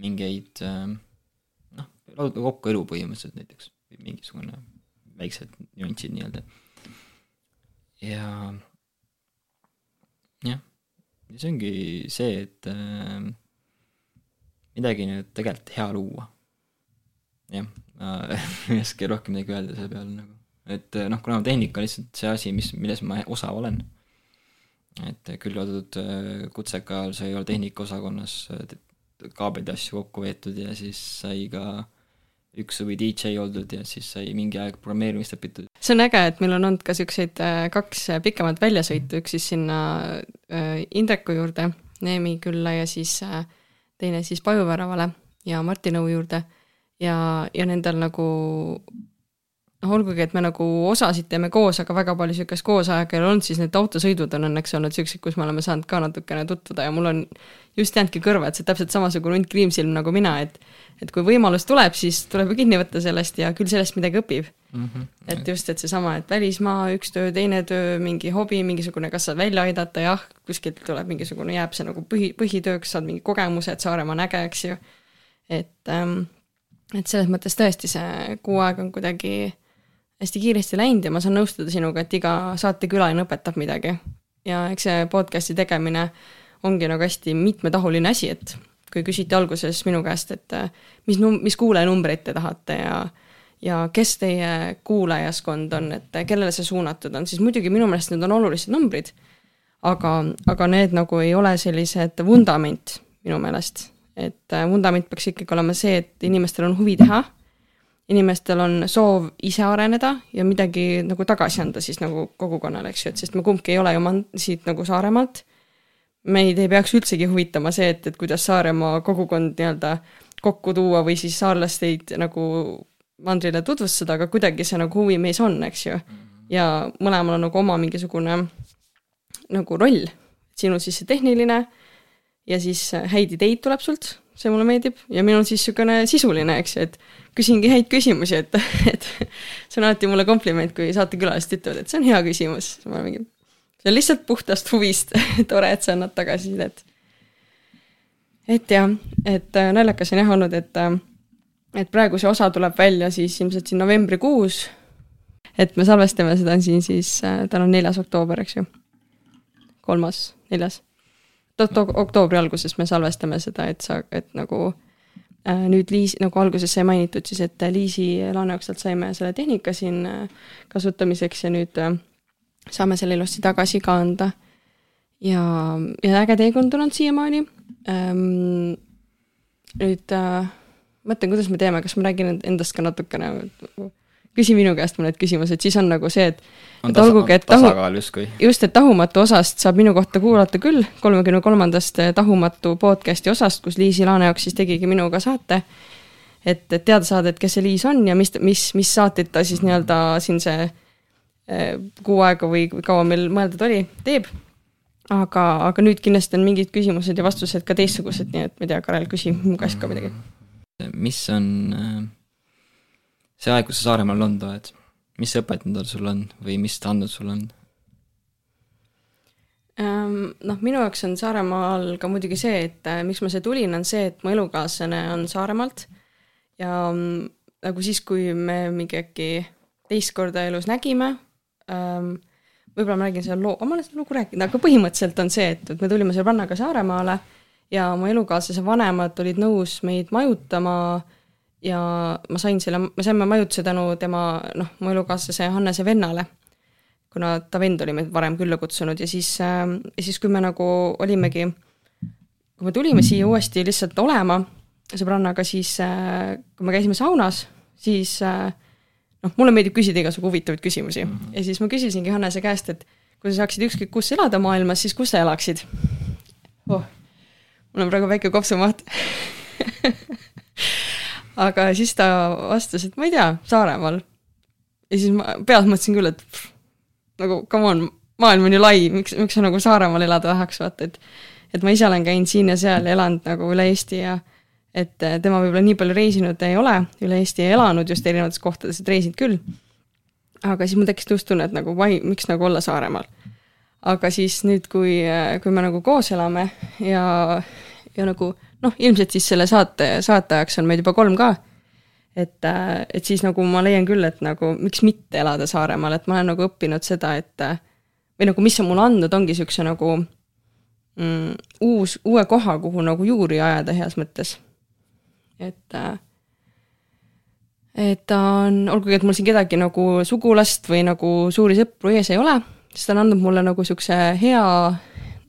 mingeid äh, noh, laduda kokku elu põhimõtteliselt näiteks, mingisugune väiksed nüansid nii-öelda. ja jah, ja see ongi see, et äh, midagi nüüd tegelikult hea luua. Jah, ma ei oska rohkem midagi öelda selle peale nagu, et noh, kuna tehnika on lihtsalt see asi, mis, milles ma osav olen, et küll oldud äh, kutseka ajal sai olla tehnikaosakonnas äh, kaabelid ja asju kokku veetud ja siis sai ka üks suvi DJ oldud ja siis sai mingi aeg programmeerimist õpitud. see on äge, et meil on olnud ka siukseid äh, kaks pikemat väljasõitu, üks siis sinna äh, Indreku juurde, Neemi külla ja siis äh, teine siis Pajuväravale ja Martin Õu juurde ja, ja nendel nagu noh, olgugi, et me nagu osasid teeme koos, aga väga palju niisugust koosaega ei ole olnud, siis need autosõidud on õnneks olnud niisugused, kus me oleme saanud ka natukene tutvuda ja mul on just jäänudki kõrva, et see täpselt samasugune hunt kriimsilm nagu mina, et et kui võimalus tuleb, siis tuleb ju kinni võtta sellest ja küll sellest midagi õpib et just, et seesama, et välismaa, üks töö, teine töö, mingi hobi, mingisugune, kas saad välja aidata, jah, kuskilt tuleb mingisugune, jääb see nagu põhi, põhitööks, saad mingi kogemuse, et Saaremaa on äge, eks ju. et ähm,, et selles mõttes tõesti see kuu aega on kuidagi hästi kiiresti läinud ja ma saan nõustuda sinuga, et iga saatekülaline õpetab midagi. ja eks see podcast'i tegemine ongi nagu hästi mitmetahuline asi, et kui küsiti alguses minu käest, et äh, mis num-, mis kuulajanumbreid te tahate ja ja kes teie kuulajaskond on, et kellele see suunatud on, siis muidugi minu meelest need on olulised numbrid, aga, aga need nagu ei ole sellised vundament minu meelest. et äh, vundament peaks ikkagi olema see, et inimestel on huvi teha, inimestel on soov ise areneda ja midagi nagu tagasi anda siis nagu kogukonnale, eks ju, et sest me kumbki ei ole ju man-, siit nagu Saaremaalt. meid ei peaks üldsegi huvitama see, et, et kuidas Saaremaa kogukond nii-öelda kokku tuua või siis saarlasteid nagu mandrile tutvustada, aga kuidagi see nagu huvi meis on, eks ju. ja mõlemal on nagu oma mingisugune nagu roll, sinul siis see tehniline ja siis häid ideid tuleb sult, see mulle meeldib, ja minul siis niisugune sisuline, eks ju, et küsingi häid küsimusi, et, et see on alati mulle kompliment, kui saatekülalised ütlevad, et see on hea küsimus, siis ma mingi, see on lihtsalt puhtast huvist tore, et sa annad tagasisidet. et jah, et äh, naljakas on jah olnud, et äh, et praegu see osa tuleb välja siis ilmselt siin novembrikuus. et me salvestame seda siin siis äh,, täna on neljas oktoober, eks ju. kolmas, neljas. Oktoobri alguses me salvestame seda, et sa, et nagu äh, nüüd Liis, nagu alguses sai mainitud siis, et Liisi Laaneoksalt saime selle tehnika siin äh, kasutamiseks ja nüüd äh, saame selle ilusti tagasi ka anda. ja, ja äge teekond on olnud siiamaani ähm,. nüüd mõtlen, kuidas me teeme, kas ma räägin endast ka natukene, küsi minu käest mõned küsimused, siis on nagu see, et on Et olgugi, et tahu- just, et Tahumatu osast saab minu kohta kuulata küll, kolmekümne kolmandast Tahumatu podcast'i osast, kus Liisi Laaneoks siis tegigi minuga saate. et, et teada saada, et kes see Liis on ja mis, mis, mis saateid ta siis nii-öelda siin see eh, kuu aega või kui kaua meil mõeldud oli, teeb. aga, aga nüüd kindlasti on mingid küsimused ja vastused ka teistsugused, nii et ma ei tea, Karel, küsi mu käest ka midagi. mis on äh, see aeg, kus sa Saaremaal olnud oled, mis õpetanud sul on või mis ta andnud sulle on? Ehm, noh, minu jaoks on Saaremaal ka muidugi see, et äh, miks ma siia tulin, on see, et mu elukaaslane on Saaremaalt ja mm, nagu siis, kui me mingi äkki teist korda elus nägime ähm,, võib-olla ma räägin selle loo, ma olen seda lugu rääkinud, aga põhimõtteliselt on see, et, et me tulime sõbrannaga Saaremaale ja mu elukaaslase vanemad olid nõus meid majutama ja ma sain selle, me saime majutuse tänu tema noh, mu elukaaslase Hannese vennale kuna ta vend oli meid varem külla kutsunud ja siis äh,, ja siis, kui me nagu olimegi, kui me tulime siia uuesti lihtsalt olema sõbrannaga, siis äh, kui me käisime saunas, siis äh, noh, mulle meeldib küsida igasugu huvitavaid küsimusi mm -hmm. ja siis ma küsisingi Hannese käest, et kui sa saaksid ükskõik kus elada maailmas, siis kus sa elaksid oh,? mul on praegu väike kopsumaht aga siis ta vastas, et ma ei tea, Saaremaal. ja siis ma peas mõtlesin küll, et pff, nagu come on, maailm on ju lai, miks, miks sa nagu Saaremaal elada tahaks, vaata, et et ma ise olen käinud siin ja seal elanud nagu üle Eesti ja et eh, tema võib-olla nii palju reisinud ei ole, üle Eesti elanud just erinevates kohtades, et reisid küll. aga siis mul tekkis tunne, et nagu vai, miks nagu olla Saaremaal. aga siis nüüd, kui, kui me nagu koos elame ja, ja nagu noh, ilmselt siis selle saate, saate ajaks on meid juba kolm ka et, et siis nagu ma leian küll, et nagu miks mitte elada Saaremaal, et ma olen nagu õppinud seda, et või nagu mis on mulle andnud, ongi niisuguse nagu mm, uus, uue koha, kuhu nagu juuri ajada heas mõttes. et, et ta on, olgugi et mul siin kedagi nagu sugulast või nagu suuri sõpru ees ei ole, siis ta on andnud mulle nagu niisuguse hea,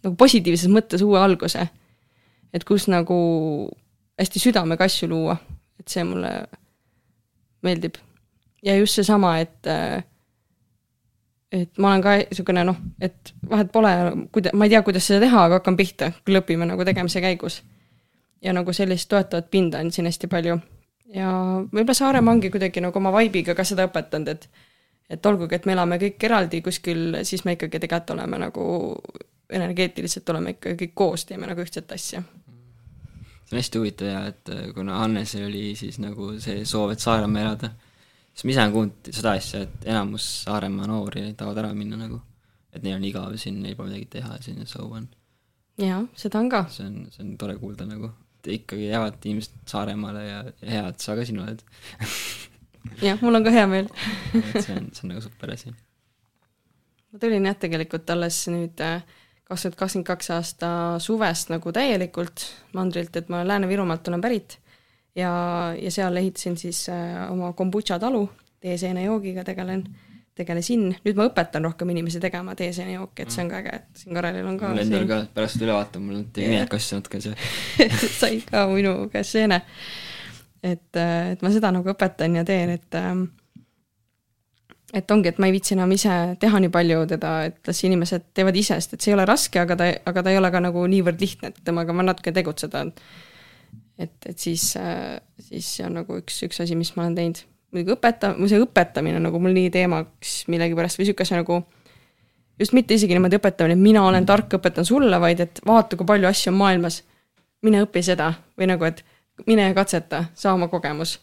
nagu positiivses mõttes uue alguse. Et kus nagu hästi südamega asju luua, et see mulle meeldib. ja just seesama, et et ma olen ka niisugune noh, et vahet pole, kuida-, ma ei tea, kuidas seda teha, aga hakkan pihta, küll õpime nagu tegemise käigus. ja nagu sellist toetavat pinda on siin hästi palju ja võib-olla Saaremaa ongi kuidagi nagu oma vibe'iga ka seda õpetanud, et et olgugi, et me elame kõik eraldi kuskil, siis me ikkagi tegelikult oleme nagu energeetiliselt oleme ikka kõik koos, teeme nagu ühtset asja. see on hästi huvitav ja et kuna Hannesel oli siis nagu see soov, et Saaremaal elada, siis ma ise olen kuulnud seda asja, et enamus Saaremaa noori tahavad ära minna nagu. et neil on igav siin, neil pole midagi teha ja selline soov on. jaa, seda on ka. see on, see on tore kuulda nagu ikkagi jäävad inimesed Saaremaale ja hea, et sa ka siin oled jah, mul on ka hea meel et see on, see on nagu super asi. ma tulin jah, tegelikult alles nüüd äh, kaks tuhat kakskümmend kaks aasta suvest nagu täielikult mandrilt, et ma Lääne-Virumaalt olen pärit. Ja, ja seal ehitasin siis äh, oma kombutša talu, teeseenejoogiga tegelen tegelesin, nüüd ma õpetan rohkem inimesi tegema teeseenejooki, et see on ka äge, et siin Karelil on ka mul endal ka, pärast üle vaatan, mul on kassi natuke see sai ka minu käest seene. et, äh, et ma seda nagu õpetan ja teen, et ähm, et ongi, et ma ei viitsi enam ise teha nii palju teda, et las inimesed teevad ise, sest et see ei ole raske, aga ta, aga ta ei ole ka nagu niivõrd lihtne, et temaga ma natuke tegutseda. et, et siis, siis see on nagu üks, üks asi, mis ma olen teinud muidugi õpeta-, see õpetamine nagu mul nii teemaks millegipärast või niisuguse nagu just mitte isegi niimoodi õpetamine, et mina olen tark, õpetan sulle, vaid et vaata, kui palju asju on maailmas. mine õpi seda või nagu, et mine katseta, saa oma kogemus.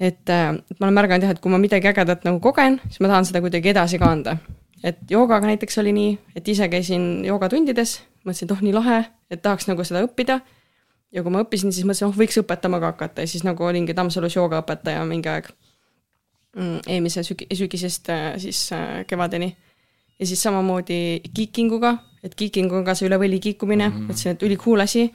Et, äh, et ma olen märganud jah, et kui ma midagi ägedat nagu kogen, siis ma tahan seda kuidagi edasi ka anda. et joogaga näiteks oli nii, et ise käisin joogatundides, mõtlesin, et oh, nii lahe, et tahaks nagu seda õppida ja kui ma õppisin, siis mõtlesin, oh, võiks õpetama ka hakata ja siis nagu olingi Tammsalus joogaõpetaja mingi aeg mm,. eelmise sügi-, sügisest äh, siis äh, kevadeni. ja siis samamoodi kiikinguga, et kiiking on ka see üle võli kiikumine mm, -hmm. mõtlesin, et ülikool asi.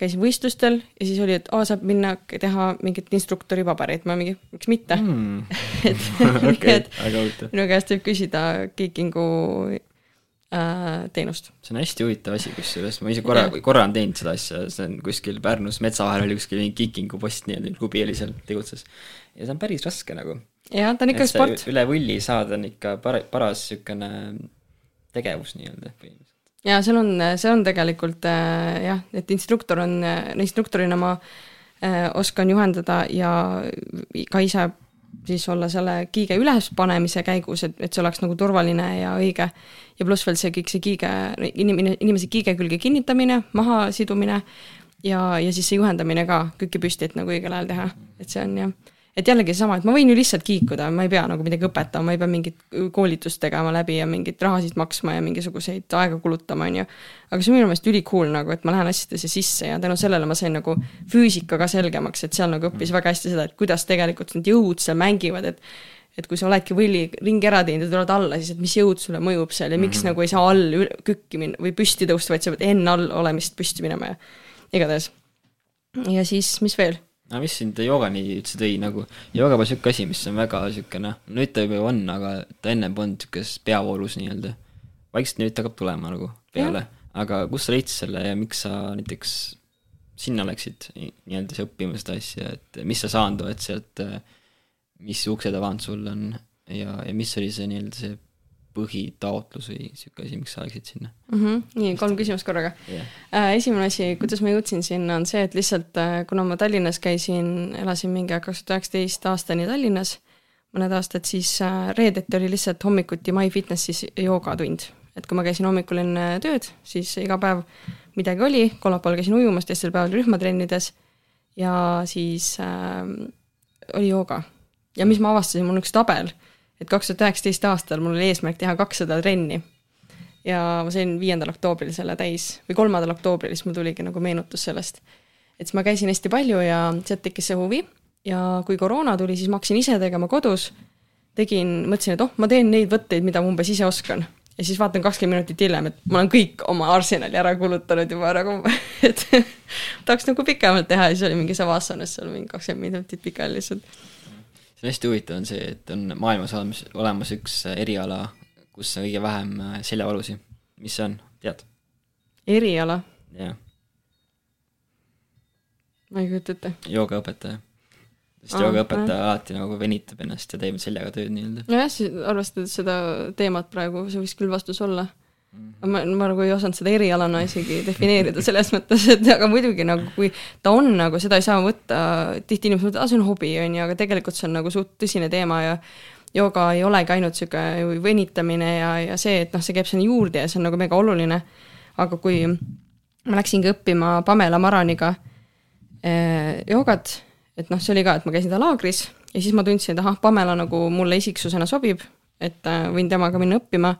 Käisin võistlustel ja siis oli, et aa, saab minna teha mingit instruktori paberit, ma mingi, miks mitte mm. et okay, et minu käest võib küsida kiikingu äh, teenust. see on hästi huvitav asi, kusjuures ma ise korra, korra olen teinud seda asja, see on kuskil Pärnus metsa vahel oli kuskil mingi kikingu post nii-öelda, klubi oli seal, tegutses. ja see on päris raske nagu. jah, ta on ikka sport. üle vulli saada on ikka par-, paras niisugune tegevus nii-öelda põhimõtteliselt. Ja seal on, see on tegelikult äh, jah, et instruktor on, instruktorina ma äh, oskan juhendada ja ka ise siis olla selle kiige ülespanemise käigus, et, et see oleks nagu turvaline ja õige. ja pluss veel see kõik see kiige, inimene, inimese kiige külge kinnitamine, maha sidumine ja, ja siis see juhendamine ka, kükki püsti, et nagu õigel ajal teha, et see on jah et jällegi seesama, et ma võin ju lihtsalt kiikuda, ma ei pea nagu midagi õpetama, ma ei pea mingit koolitust tegema läbi ja mingit rahasid maksma ja mingisuguseid aega kulutama, on ju. aga see on minu meelest ülikool nagu, et ma lähen asjadesse sisse ja tänu sellele ma sain nagu füüsika ka selgemaks, et seal nagu õppis väga hästi seda, et kuidas tegelikult need jõud seal mängivad, et et kui sa oledki võlli ringi ära teinud ja tuled alla, siis et mis jõud sulle mõjub seal ja miks mm -hmm. nagu ei saa all kükki minna või püsti tõusta, vaid sa pead enne all olemist püsti minema ja igatahes. ja siis, mis veel aga mis sind joogani üldse tõi nagu, jooga pole niisugune asi, mis on väga niisugune, nüüd ta juba on, aga ta ennem polnud niisuguses peavoolus nii-öelda. vaikselt nüüd hakkab tulema nagu peale, aga kust sa leidsid selle ja miks sa näiteks sinna läksid nii-öelda õppima seda asja, et mis sa saanud oled sealt, mis uksed avanud sul on ja, ja mis oli see nii-öelda see põhitaotlus või niisugune asi, miks sa läksid sinna mm? -hmm. nii, kolm küsimust korraga yeah.. Äh, esimene asi, kuidas ma jõudsin sinna, on see, et lihtsalt äh, kuna ma Tallinnas käisin, elasin mingi kaks tuhat üheksateist aastani Tallinnas, mõned aastad, siis äh, reedeti oli lihtsalt hommikuti MyFitnessis joogatund. et kui ma käisin hommikul enne tööd, siis iga päev midagi oli, kolmapäeval käisin ujumas, teistel päevadel rühmatrennides ja siis äh, oli jooga. ja mis ma avastasin, mul on üks tabel et kaks tuhat üheksateist aastal mul oli eesmärk teha kakssada trenni. ja ma sain viiendal oktoobril selle täis või kolmandal oktoobril, siis mul tuligi nagu meenutus sellest. et siis ma käisin hästi palju ja sealt tekkis see huvi ja kui koroona tuli, siis ma hakkasin ise tegema kodus. tegin, mõtlesin, et oh, ma teen neid võtteid, mida ma umbes ise oskan. ja siis vaatan kakskümmend minutit hiljem, et ma olen kõik oma arsenali ära kulutanud juba nagu, et tahaks nagu pikemalt teha ja siis oli mingi Savassanas seal mingi kakskümmend minutit pikali lihtsalt. See on hästi huvitav, on see, et on maailmas olemas, olemas üks eriala, kus on kõige vähem äh, seljavalusid. mis see on, tead? eriala? jah. ma ei kujuta ette. joogaõpetaja sest joogaõpetaja alati nagu venitab ennast ja teeb seljaga tööd nii-öelda. nojah, arvestades seda teemat praegu, see võiks küll vastus olla. Aga ma, ma nagu ei osanud seda erialana isegi defineerida selles mõttes, et aga muidugi nagu kui ta on nagu, seda ei saa võtta, tihti inimesed mõtlevad, aa see on hobi, on ju, aga tegelikult see on nagu suht tõsine teema ja jooga ei olegi ainult niisugune venitamine ja, ja see, et noh, see käib sinna juurde ja see on nagu mega oluline. aga kui ma läksingi õppima Pamela Maraniga eh, joogat et noh, see oli ka, et ma käisin ta laagris ja siis ma tundsin, et ahah, Pamela nagu mulle isiksusena sobib, et äh, võin temaga minna õppima,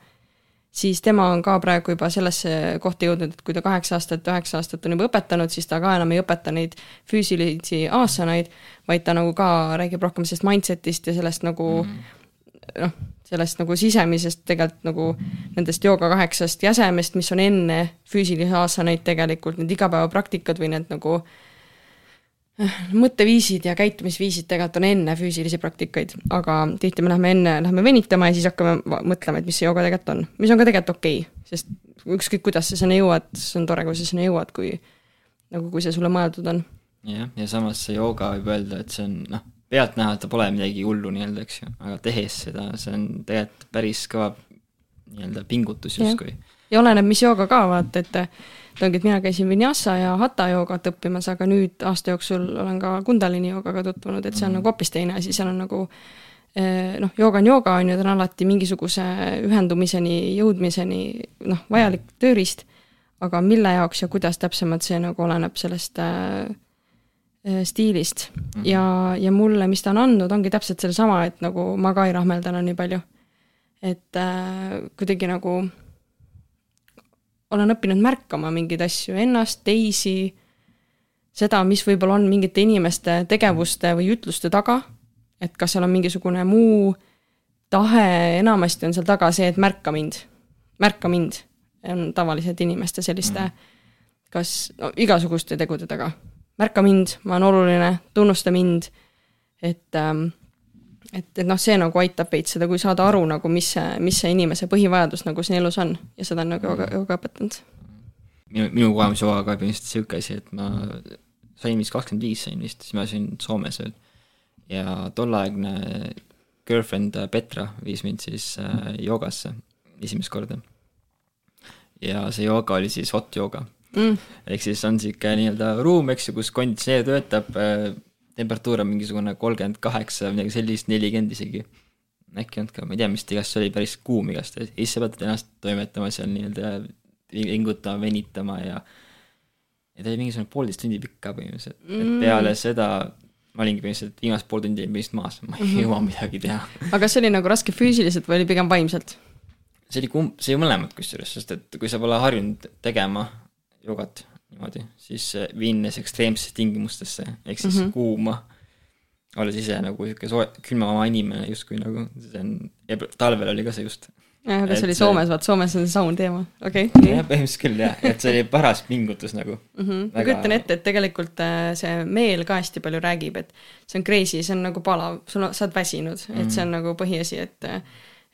siis tema on ka praegu juba sellesse kohta jõudnud, et kui ta kaheksa aastat, üheksa aastat on juba õpetanud, siis ta ka enam ei õpeta neid füüsilisi aasanaid, vaid ta nagu ka räägib rohkem sellest mindset'ist ja sellest nagu mm. noh, sellest nagu sisemisest tegelikult nagu nendest jooga kaheksast jäsemest, mis on enne füüsilisi aasanaid tegelikult, need igapäevapraktikad või need nagu äh, mõtteviisid ja käitumisviisid tegelikult on enne füüsilisi praktikaid, aga tihti me lähme enne, lähme venitama ja siis hakkame mõtlema, et mis see jooga tegelikult on, mis on ka tegelikult okei okay,, sest ükskõik, kuidas sa sinna jõuad, see on tore, kui sa sinna jõuad, kui nagu, kui see sulle mõeldud on. jah, ja samas see jooga võib öelda, et see on noh, pealtnäha ta pole midagi hullu nii-öelda, eks ju, aga tehes seda, see on tegelikult päris kõva nii-öelda pingutus justkui. ja oleneb, mis jooga ka, vaata, et et ongi, et mina käisin vinyasa ja hatha joogat õppimas, aga nüüd aasta jooksul olen ka kundalini joogaga tutvunud, et see on mm. nagu hoopis teine asi, seal on nagu eh, noh, jooga on jooga, on ju, ta on alati mingisuguse ühendumiseni, jõudmiseni noh, vajalik tööriist, aga mille jaoks ja kuidas täpsemalt, see nagu oleneb sellest äh, stiilist mm. -hmm. ja, ja mulle, mis ta on andnud, ongi täpselt sellesama, et nagu ma ka ei rahmelda enam nii palju. et äh, kuidagi nagu olen õppinud märkama mingeid asju, ennast, teisi, seda, mis võib-olla on mingite inimeste tegevuste või ütluste taga, et kas seal on mingisugune muu tahe, enamasti on seal taga see, et märka mind, märka mind, on tavaliselt inimeste selliste kas no, igasuguste tegude taga. märka mind, ma olen oluline, tunnusta mind, et ähm, et, et noh, see nagu aitab veits seda, kui saada aru nagu, mis see, mis see inimese põhivajadus nagu siin elus on ja seda on nagu jooga, jooga õpetanud. minu, minu kogemus joogaga oli põhimõtteliselt sihuke asi, et ma sain vist kakskümmend viis sain vist, siis ma asusin Soomes veel. ja tolleaegne girlfriend Petra viis mind siis äh, joogasse esimest korda. ja see jooga oli siis hot jooga mm.. ehk siis on sihuke nii-öelda ruum, eks ju, kus konditsioneer töötab äh, temperatuur on mingisugune kolmkümmend kaheksa või midagi sellist, nelikümmend isegi. äkki olnud ka, ma ei tea, mis ta igastahes oli, päris kuum igastahes, ja siis sa pead ennast toimetama seal nii-öelda, vingutama, venitama ja ja ta oli mingisugune poolteist tundi pikk ka põhimõtteliselt mm., et peale seda ma olingi põhimõtteliselt viimased pool tundi põhimõtteliselt maas, ma ei mm -hmm. jõua midagi teha. aga kas see oli nagu raske füüsiliselt või oli pigem vaimselt? see oli kumb, see oli mõlemat kusjuures, sest et kui sa pole harjunud tegema jogat niimoodi, siis viines ekstreemsetesse tingimustesse, ehk siis mm -hmm. kuuma, olles ise nagu niisugune soe, külmavama inimene justkui nagu, see on, talvel oli ka see just. jah, aga see oli Soomes, vaat Soomes on see saun teema, okei okay.. jah, põhimõtteliselt küll jah, et see oli paras pingutus nagu mm. -hmm. Väga... ma kujutan ette, et tegelikult äh, see meel ka hästi palju räägib, et see on crazy, see on nagu palav, sul on, sa oled väsinud mm, -hmm. et see on mhm. nagu põhiasi, et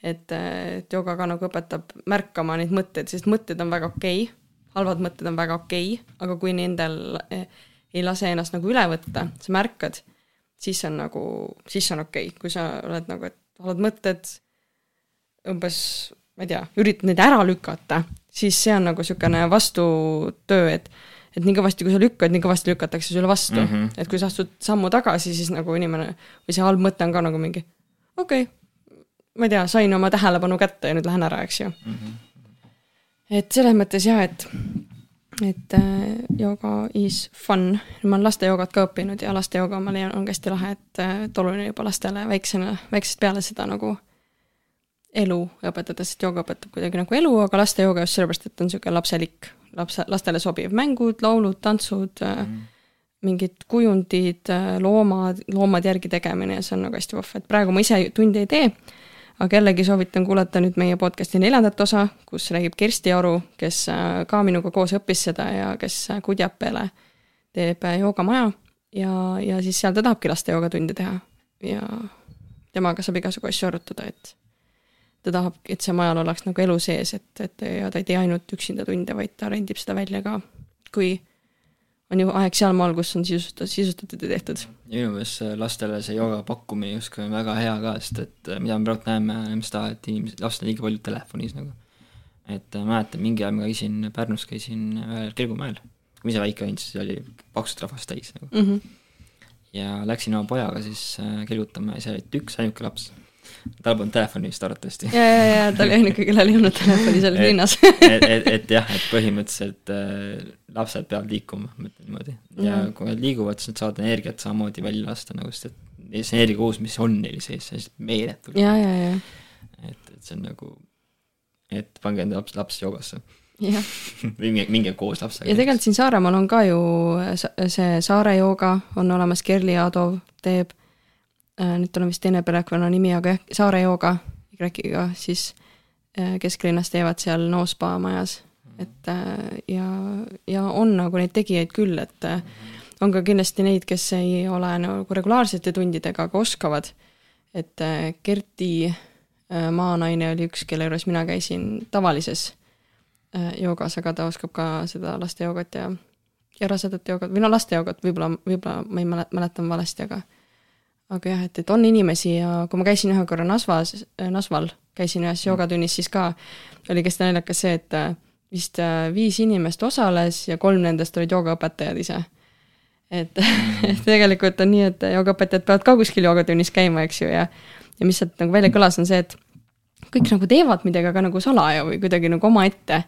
et, et jooga ka nagu õpetab märkama neid mõtteid, sest mõtted on väga okei okay halvad mõtted on väga okei okay,, aga kui nendel eh, ei lase ennast nagu üle võtta, sa märkad, siis on nagu, siis on okei okay., kui sa oled nagu, et halvad mõtted umbes, ma ei tea, üritad neid ära lükata, siis see on nagu niisugune vastutöö, et et nii kõvasti, kui sa lükkad, nii kõvasti lükatakse sulle vastu mm. -hmm. et kui sa astud sammu tagasi, siis nagu inimene või see halb mõte on ka nagu mingi okei okay,, ma ei tea, sain oma tähelepanu kätte ja nüüd lähen ära, eks ju mm. -hmm et selles mõttes jah, et, et äh, jooga is fun, ma olen lastejoogat ka õppinud ja lastejooga ma leian, on ka hästi lahe, et, äh, et oluline juba lastele väiksena, väiksest peale seda nagu elu õpetada, sest jooga õpetab kuidagi nagu elu, aga lastejooga just sellepärast, et on niisugune lapselik, lapse, lastele sobiv. Mängud, laulud, tantsud mm., mingid kujundid, loomad, loomad järgi tegemine ja see on nagu hästi vahva, et praegu ma ise tunde ei tee aga jällegi soovitan kuulata nüüd meie podcast'i neljandat osa, kus räägib Kersti Aru, kes äh, ka minuga koos õppis seda ja kes äh, Kudjapele teeb äh, joogamaja. Ja, ja siis seal ta tahabki laste joogatunde teha. Ja temaga saab igasugu asju arutada, et ta tahab, et see majal oleks nagu elu sees, et, et ja ta ei tee ainult üksinda tunde, vaid ta rendib seda välja ka, kui on ju aeg sealmaal, kus on sisustatud, sisustatud ja tehtud. minu meelest lastele see jooga pakkumine justkui on väga hea ka, sest et äh, mida me praegu näeme, näeme seda, et inimesed, lapsed on liiga palju telefonis nagu. et äh, mäletan, mingi ajal ma käisin Pärnus, käisin ühel Kirgumäel, kui ma ise väike olin, siis oli paksult rahvast täis nagu mm. -hmm. ja läksin oma pojaga siis äh, kelgutama ja seal oli üks ainuke laps tal polnud telefoni vist arvatavasti. ja, ja, ja ta oli ainuke, kellel ei olnud telefoni selles linnas et, et, et jah, et põhimõtteliselt äh, lapsed peavad liikuma, ma ütlen niimoodi. ja mm. kui nad liiguvad, siis nad saavad energiat samamoodi välja lasta nagu, sest et see energiakogus, mis on neil sees, see on lihtsalt meeletu. ja, ja, ja. et, et see on nagu, et pange enda laps, laps joogasse. jah või minge, minge koos lapsega. ja tegelikult siin Saaremaal on ka ju see Saare jooga on olemas, Kerli Aadov teeb nüüd tal on vist teine perekonnanimi, aga jah, Saare jooga Y-ga, siis äh, kesklinnas teevad seal Noospa majas, et äh, ja, ja on nagu neid tegijaid küll, et on ka kindlasti neid, kes ei ole nagu regulaarsete tundidega, aga oskavad. et Kerti maanaine oli üks, kelle juures mina käisin tavalises joogas, aga ta oskab ka seda laste joogat ja, ja rasedate joogat või no laste joogat võib-olla, võib-olla ma ei mäleta, mäletan valesti, aga aga jah, et, et on inimesi ja kui ma käisin ühe korra Nasvas, Nasval, käisin ühes joogatunnis, siis ka oli hästi naljakas see, et äh, vist äh, viis inimest osales ja kolm nendest olid joogaõpetajad ise. et et tegelikult on nii, et joogaõpetajad peavad ka kuskil joogatunnis käima, eks ju, ja ja mis sealt nagu välja kõlas, on see, et kõik nagu teevad midagi, aga nagu salaja või kuidagi nagu omaette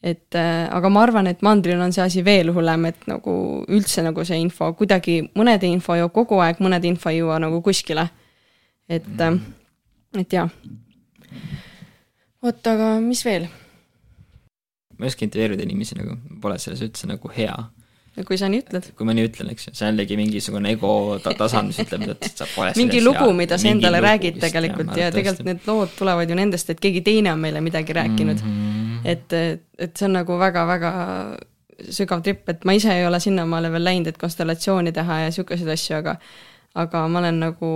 et äh, aga ma arvan, et mandril on see asi veel hullem, et nagu üldse nagu see info kuidagi, mõnede info jõuab kogu aeg, mõnede info ei jõua nagu kuskile. et mm., et jah. oot, aga mis veel? ma ei oska intervjueerida inimesi nagu, pole selles üldse nagu hea kui sa nii ütled. kui ma nii ütlen, eks ju, see on jällegi mingisugune ego ta tasand, mis ütleb, et sa pole mingi lugu, mida sa endale räägid tegelikult ja, ja tegelikult need lood tulevad ju nendest, et keegi teine on meile midagi rääkinud mm. -hmm. Et, et see on nagu väga-väga sügav tripp, et ma ise ei ole sinnamaale veel läinud, et konstellatsiooni teha ja niisuguseid asju, aga aga ma olen nagu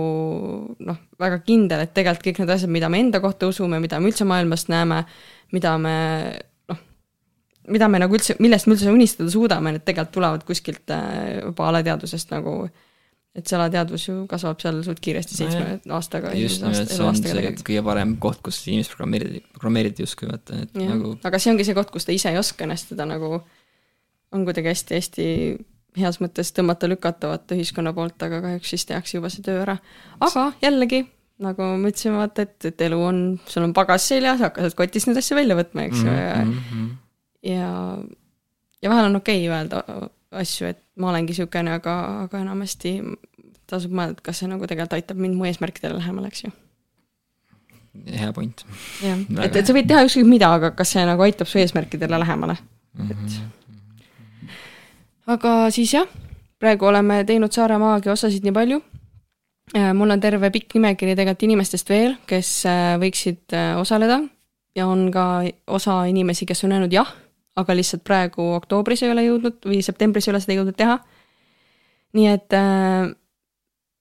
noh, väga kindel, et tegelikult kõik need asjad, mida me enda kohta usume, mida me üldse maailmast näeme, mida me mida me nagu üldse, millest me üldse unistada suudame, need tegelikult tulevad kuskilt äh, juba alateadvusest nagu, et see alateadvus ju kasvab seal suht kiiresti seitsme no, aastaga. just nimelt, see on see kõige parem koht, kus inimest programmeerida, programmeerida justkui vaata, et ja. nagu. aga see ongi see koht, kus ta ise ei oska ennast seda nagu, on kuidagi hästi-hästi heas mõttes tõmmata-lükata vaata ühiskonna poolt, aga kahjuks siis tehakse juba see töö ära. aga jällegi, nagu me ütlesime, vaata, et, et elu on, sul on pagas seljas, hakka sealt kotist neid asju välja võtma, eks ju mm, -hmm. ja mhm ja, ja vahel on okei okay öelda asju, et ma olengi niisugune, aga, aga enamasti tasub mõelda, et kas see nagu tegelikult aitab mind mu eesmärkidele lähemale, eks ju. hea point. jah, et, et sa võid teha ükskõik mida, aga kas see nagu aitab su eesmärkidele lähemale et aga siis jah, praegu oleme teinud Saare Maagia osasid nii palju. Äh, mul on terve pikk nimekiri tegelikult inimestest veel, kes äh, võiksid äh, osaleda ja on ka osa inimesi, kes on öelnud jah aga lihtsalt praegu oktoobris ei ole jõudnud või septembris ei ole seda jõudnud teha. nii et äh,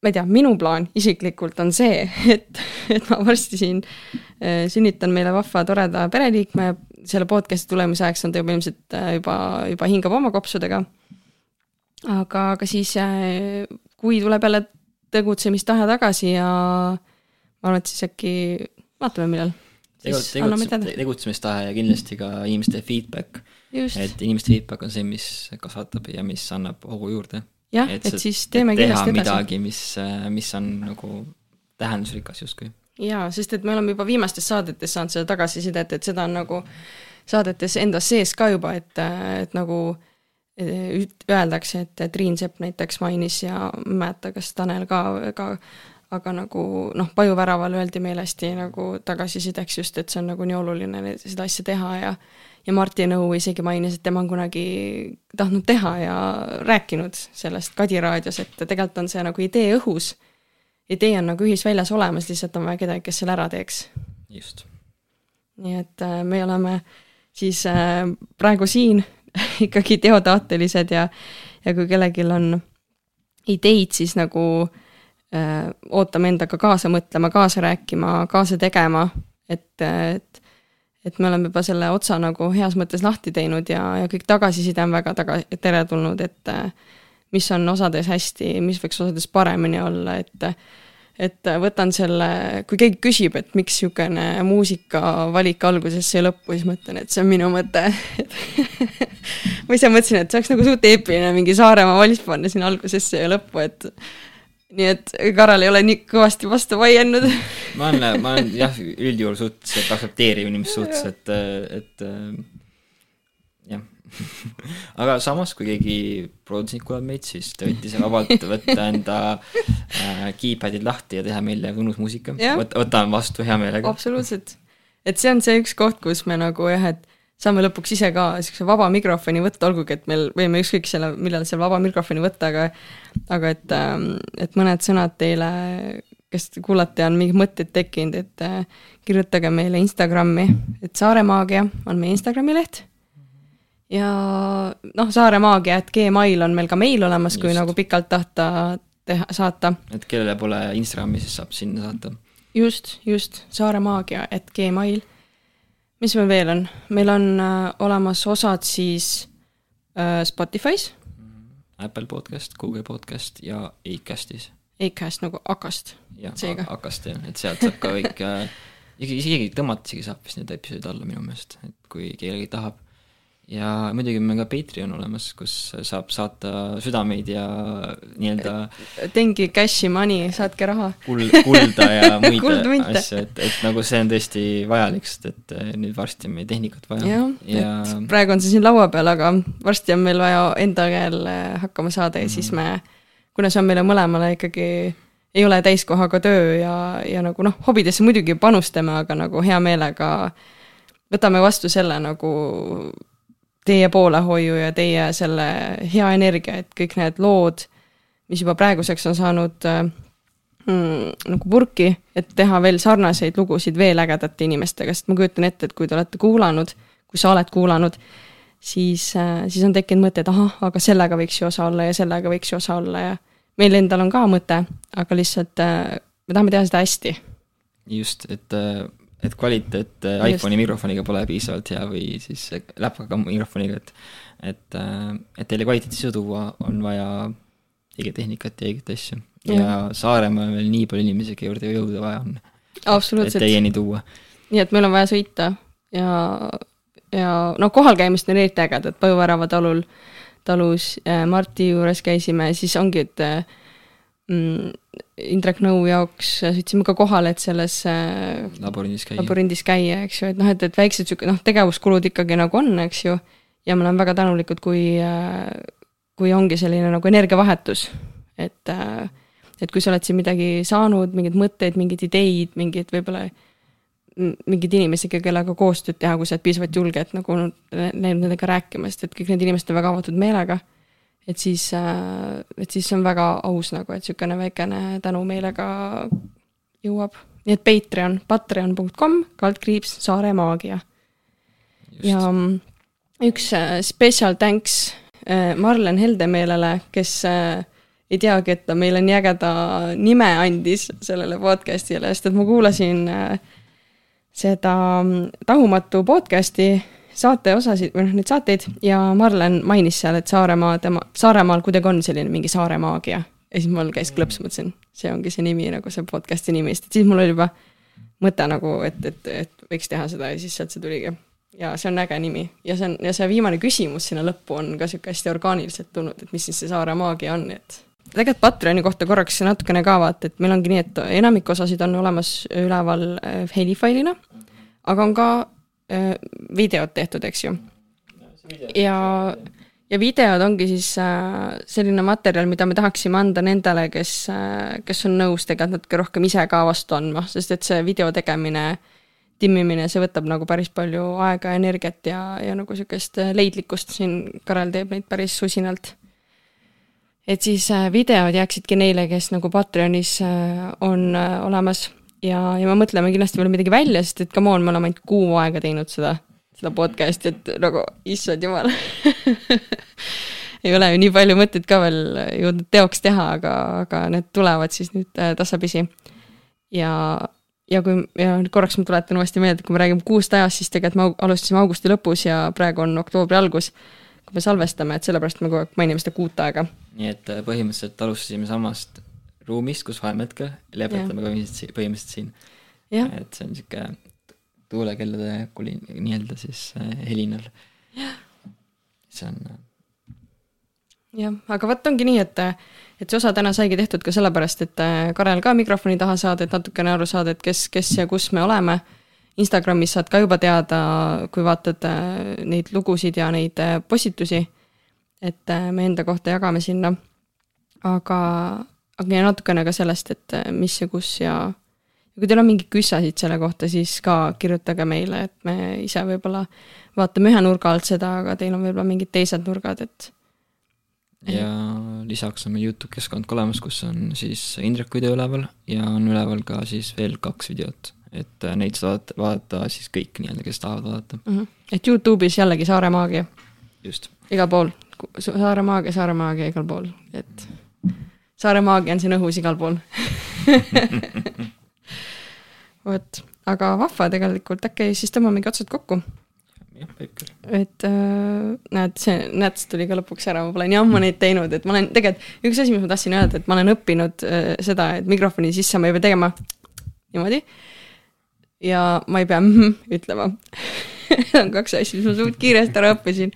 ma ei tea, minu plaan isiklikult on see, et, et ma varsti siin äh, sünnitan meile vahva toreda pereliikme, selle podcast'i tulemise ajaks on ta juba ilmselt äh, juba, juba hingab oma kopsudega. aga, aga siis äh,, kui tuleb jälle tegutsemistahe tagasi ja ma arvan, et siis äkki vaatame, millal tegut-, tegutsemistahe ja kindlasti ka inimeste feedback. et inimeste feedback on see, mis kasvatab ja mis annab hoogu juurde. jah, et, et siis teeme kindlasti edasi. midagi, mis, mis on nagu tähendusrikas justkui. jaa, sest et me oleme juba viimastes saadetes saanud seda tagasisidet, et seda on nagu saadetes endas sees ka juba, et, et nagu öeldakse, et Triin Sepp näiteks mainis ja ma ei mäleta, kas Tanel ka, ka aga nagu noh, Paju väraval öeldi meile hästi nagu tagasisideks just, et see on nagu nii oluline seda asja teha ja ja Martin Õu isegi mainis, et tema on kunagi tahtnud teha ja rääkinud sellest Kadi raadios, et tegelikult on see nagu idee õhus idee on nagu ühisväljas olemas, lihtsalt on vaja kedagi, kes selle ära teeks. just. nii et äh, me oleme siis äh, praegu siin ikkagi teotaatelised ja, ja kui kellelgi on ideid, siis nagu äh, ootame endaga kaasa mõtlema, kaasa rääkima, kaasa tegema, et, et et me oleme juba selle otsa nagu heas mõttes lahti teinud ja, ja kõik tagasiside on väga taga, teretulnud, et mis on osades hästi, mis võiks osades paremini olla, et et võtan selle, kui keegi küsib, et miks niisugune muusikavalik algusesse ja lõppu, siis mõtlen, et see on minu mõte. Ma ise mõtlesin, et see oleks nagu suht eepiline mingi Saaremaa valiss panna sinna algusesse ja lõppu, et nii et Karel ei ole nii kõvasti vastu vaielnud ma olen, ma olen jah, üldjuhul suhteliselt aktsepteeriv inimene suhtes, et, et jah aga samas, kui keegi produtsent kuulab meid, siis te võite ise vabalt võtta enda äh, keypad'id lahti ja teha meile mõnus muusika. Võt-, võtame vastu hea meelega. absoluutselt. et see on see üks koht, kus me nagu jah, et saame lõpuks ise ka niisuguse vaba mikrofoni võtta, olgugi et meil võime ükskõik selle, millal seal vaba mikrofoni võtta, aga aga et, ähm, et mõned sõnad teile, kes kuulate, on mingeid mõtteid tekkinud, et äh, kirjutage meile Instagrami, et Saaremaagia on meie Instagrami leht. ja noh, Saaremaagia, et Gmail on meil ka meil olemas, kui nagu pikalt tahta teha, saata. et kellele pole Instagrami, siis saab sinna saata. just, just, Saaremaagia, et Gmail mis meil veel on, meil on äh, olemas osad siis äh, Spotify's. Apple podcast, Google podcast ja Acastis. Acast nagu Akast. jah, Akast jah, et sealt saab ka kõik äh, isegi, isegi tõmmata isegi saab vist need episoodid alla minu meelest, et kui kellelgi tahab ja muidugi meil ka Patreon olemas, kus saab saata südameid ja nii-öelda Tengi cash'i money, saatke raha. kuld, kulda ja muid asju, et, et nagu see on tõesti vajalik, sest et eh, nüüd varsti on meie tehnikat vaja. jah ja..., et praegu on see siin laua peal, aga varsti on meil vaja enda käel eh, hakkama saada ja mm -hmm. siis me, kuna see on meile mõlemale ikkagi ei ole täiskohaga töö ja, ja nagu noh, hobidesse muidugi panustame, aga nagu hea meelega võtame vastu selle nagu teie poolehoiu ja teie selle hea energia, et kõik need lood, mis juba praeguseks on saanud äh, mm, nagu purki, et teha veel sarnaseid lugusid veel ägedate inimestega, sest ma kujutan ette, et kui te olete kuulanud, kui sa oled kuulanud, siis äh,, siis on tekkinud mõte, et ahah, aga sellega võiks ju osa olla ja sellega võiks ju osa olla ja meil endal on ka mõte, aga lihtsalt äh, me tahame teha seda hästi. just, et äh et kvaliteet äh, iPhone'i mikrofoniga pole piisavalt hea või siis läpaga mikrofoniga, et et, äh, et teile kvaliteeti sisu tuua, on vaja õiget tehnikat ja õiget asju. ja Saaremaal veel nii palju inimesi, kelle juurde jõuda vaja on. absoluutselt. et teieni tuua. nii et meil on vaja sõita ja, ja no kohalkäimist on eriti ägedad, Põõvärava talul, talus äh, Marti juures käisime, siis ongi, et Indrek Nõu jaoks sõitsime ka kohale, et selles labürindis käia, labürindis käia, eks ju, et noh, et, et väiksed sihuke noh, tegevuskulud ikkagi nagu on, eks ju, ja me oleme väga tänulikud, kui, kui ongi selline nagu energiavahetus, et et kui sa oled siin midagi saanud, mingeid mõtteid, mingeid ideid, mingeid võib-olla mingeid inimesi, kellega koostööd teha, kui sa oled piisavalt julge, et nagu nendega rääkima, sest et kõik need inimesed on väga avatud meelega et siis, äh, et siis on väga aus nagu, et niisugune väikene tänu meile ka jõuab. nii et Patreon, patreon.com, kaldkriips Saare Maagia. ja mm, üks äh, special thanks äh, Marlen Heldemeelele, kes ei teagi, et ta meile nii ägeda nime andis sellele podcast'ile, sest et ma kuulasin seda mm, Tahumatu podcast'i saateosasid või noh, neid saateid ja Marlen mainis seal, et Saaremaa, tema, Saaremaal kuidagi on selline mingi saare maagia. ja siis mul käis klõps, mõtlesin, see ongi see nimi nagu see podcast'i nimi, sest siis mul oli juba mõte nagu, et, et, et võiks teha seda ja siis sealt see tuligi. ja see on äge nimi ja see on, ja see viimane küsimus sinna lõppu on ka sihuke hästi orgaaniliselt tulnud, et mis siis see saare maagia on, et tegelikult Patreoni kohta korraks natukene ka vaata, et meil ongi nii, et enamik osasid on olemas üleval äh, helifailina, aga on ka videod tehtud, eks ju. ja, ja videod ongi siis äh, selline materjal, mida me tahaksime anda nendele, kes, äh, kes on nõus tegelikult natuke rohkem ise ka vastu andma, sest et see video tegemine, timmimine, see võtab nagu päris palju aega energiat ja, ja nagu niisugust leidlikkust siin Karel teeb neid päris usinalt. et siis äh, videod jääksidki neile, kes nagu Patreonis äh, on äh, olemas ja, ja me mõtleme kindlasti veel midagi välja, sest et come on, me oleme ainult kuu aega teinud seda, seda podcast'i, et nagu issand jumal ei ole ju nii palju mõtteid ka veel jõudnud teoks teha, aga, aga need tulevad siis nüüd tasapisi. ja, ja kui, ja korraks ma tuletan uuesti meelde, et kui me räägime kuust ajast, siis tegelikult me alustasime augusti lõpus ja praegu on oktoobri algus, kui me salvestame, et sellepärast me kogu aeg mainime seda kuut aega. nii et põhimõtteliselt alustasime samast ruumist, kus oleme hetkel, lõpetame põhimõtteliselt, põhimõtteliselt siin. et see on niisugune tuulekellade kulin-, nii-öelda siis äh, helinal. see on. Äh, jah, aga vot ongi nii, et, et see osa täna saigi tehtud ka sellepärast, et äh, Karel ka mikrofoni taha saada, et natukene aru saada, et kes, kes ja kus me oleme. Instagramis saad ka juba teada, kui vaatad neid lugusid ja neid postitusi, et me enda kohta jagame sinna. aga, aga natukene ka sellest, et äh, mis ja kus ja kui teil on mingeid küsimusi selle kohta, siis ka kirjutage meile, et me ise võib-olla vaatame ühe nurga alt seda, aga teil on võib-olla mingid teised nurgad, et. ja lisaks on meil Youtube keskkond ka olemas, kus on siis Indreku video üleval ja on üleval ka siis veel kaks videot, et äh, neid saavad vaadata siis kõik nii-öelda, kes tahavad vaadata mm. -hmm. et Youtube'is jällegi Saare Maagia. just. igal pool, Saare Maagia, Saare Maagia igal pool, et Saare maagia on siin õhus igal pool vot, aga vahva tegelikult, äkki siis tõmbamegi otsad kokku. jah, võib küll. et äh, näed, see, näed, see tuli ka lõpuks ära, ma pole nii ammu neid teinud, et ma olen tegelikult, üks asi, mis ma tahtsin öelda, et ma olen õppinud äh, seda, et mikrofoni sisse ma ei pea tegema niimoodi. ja ma ei pea ütlema Need on kaks asja, mis ma suht kiiresti ära õppisin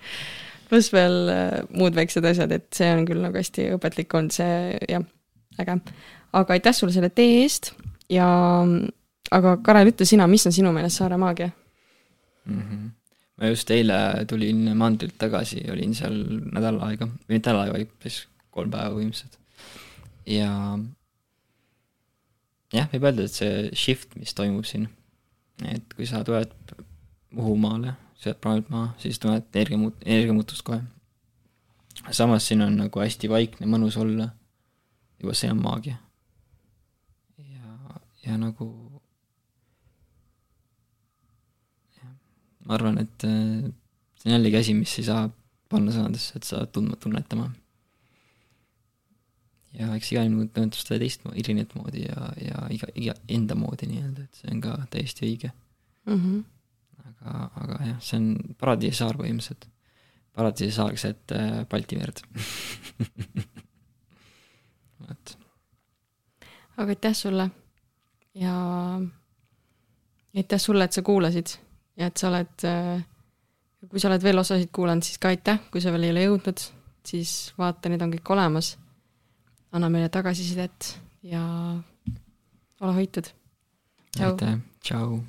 pluss veel äh, muud väiksed asjad, et see on küll nagu hästi õpetlik olnud, see jah, äge. aga aitäh sulle selle tee eest ja aga Karel, ütle sina, mis on sinu meelest Saare maagia mm? -hmm. ma just eile tulin mandrilt tagasi, olin seal nädal aega, või mitte nädal aega, vaid siis kolm päeva põhimõtteliselt. ja jah, võib öelda, et see shift, mis toimub siin, et kui sa tuled Muhumaale sealt praamilt maha, siis tunned energia muut-, energiamuutust kohe. samas siin on nagu hästi vaikne, mõnus olla. juba see on maagia. ja, ja nagu jah, ma arvan, et äh, see on jällegi asi, mis ei saa panna sõnadesse, et sa tundma, tunnetama. ja eks iga inimene tunnetab seda teistmoodi, erinevat moodi ja, ja iga, iga enda moodi nii-öelda, et see on ka täiesti õige mm. -hmm aga, aga jah, see on paradiisisaar põhimõtteliselt. paradiisisaar keset äh, Balti merd vot. aga aitäh sulle ja aitäh sulle, et sa kuulasid ja et sa oled, äh, kui sa oled veel osasid kuulanud, siis ka aitäh, kui sa veel ei ole jõudnud, siis vaata, need on kõik olemas. anna meile tagasisidet ja ole hoitud. aitäh, tšau.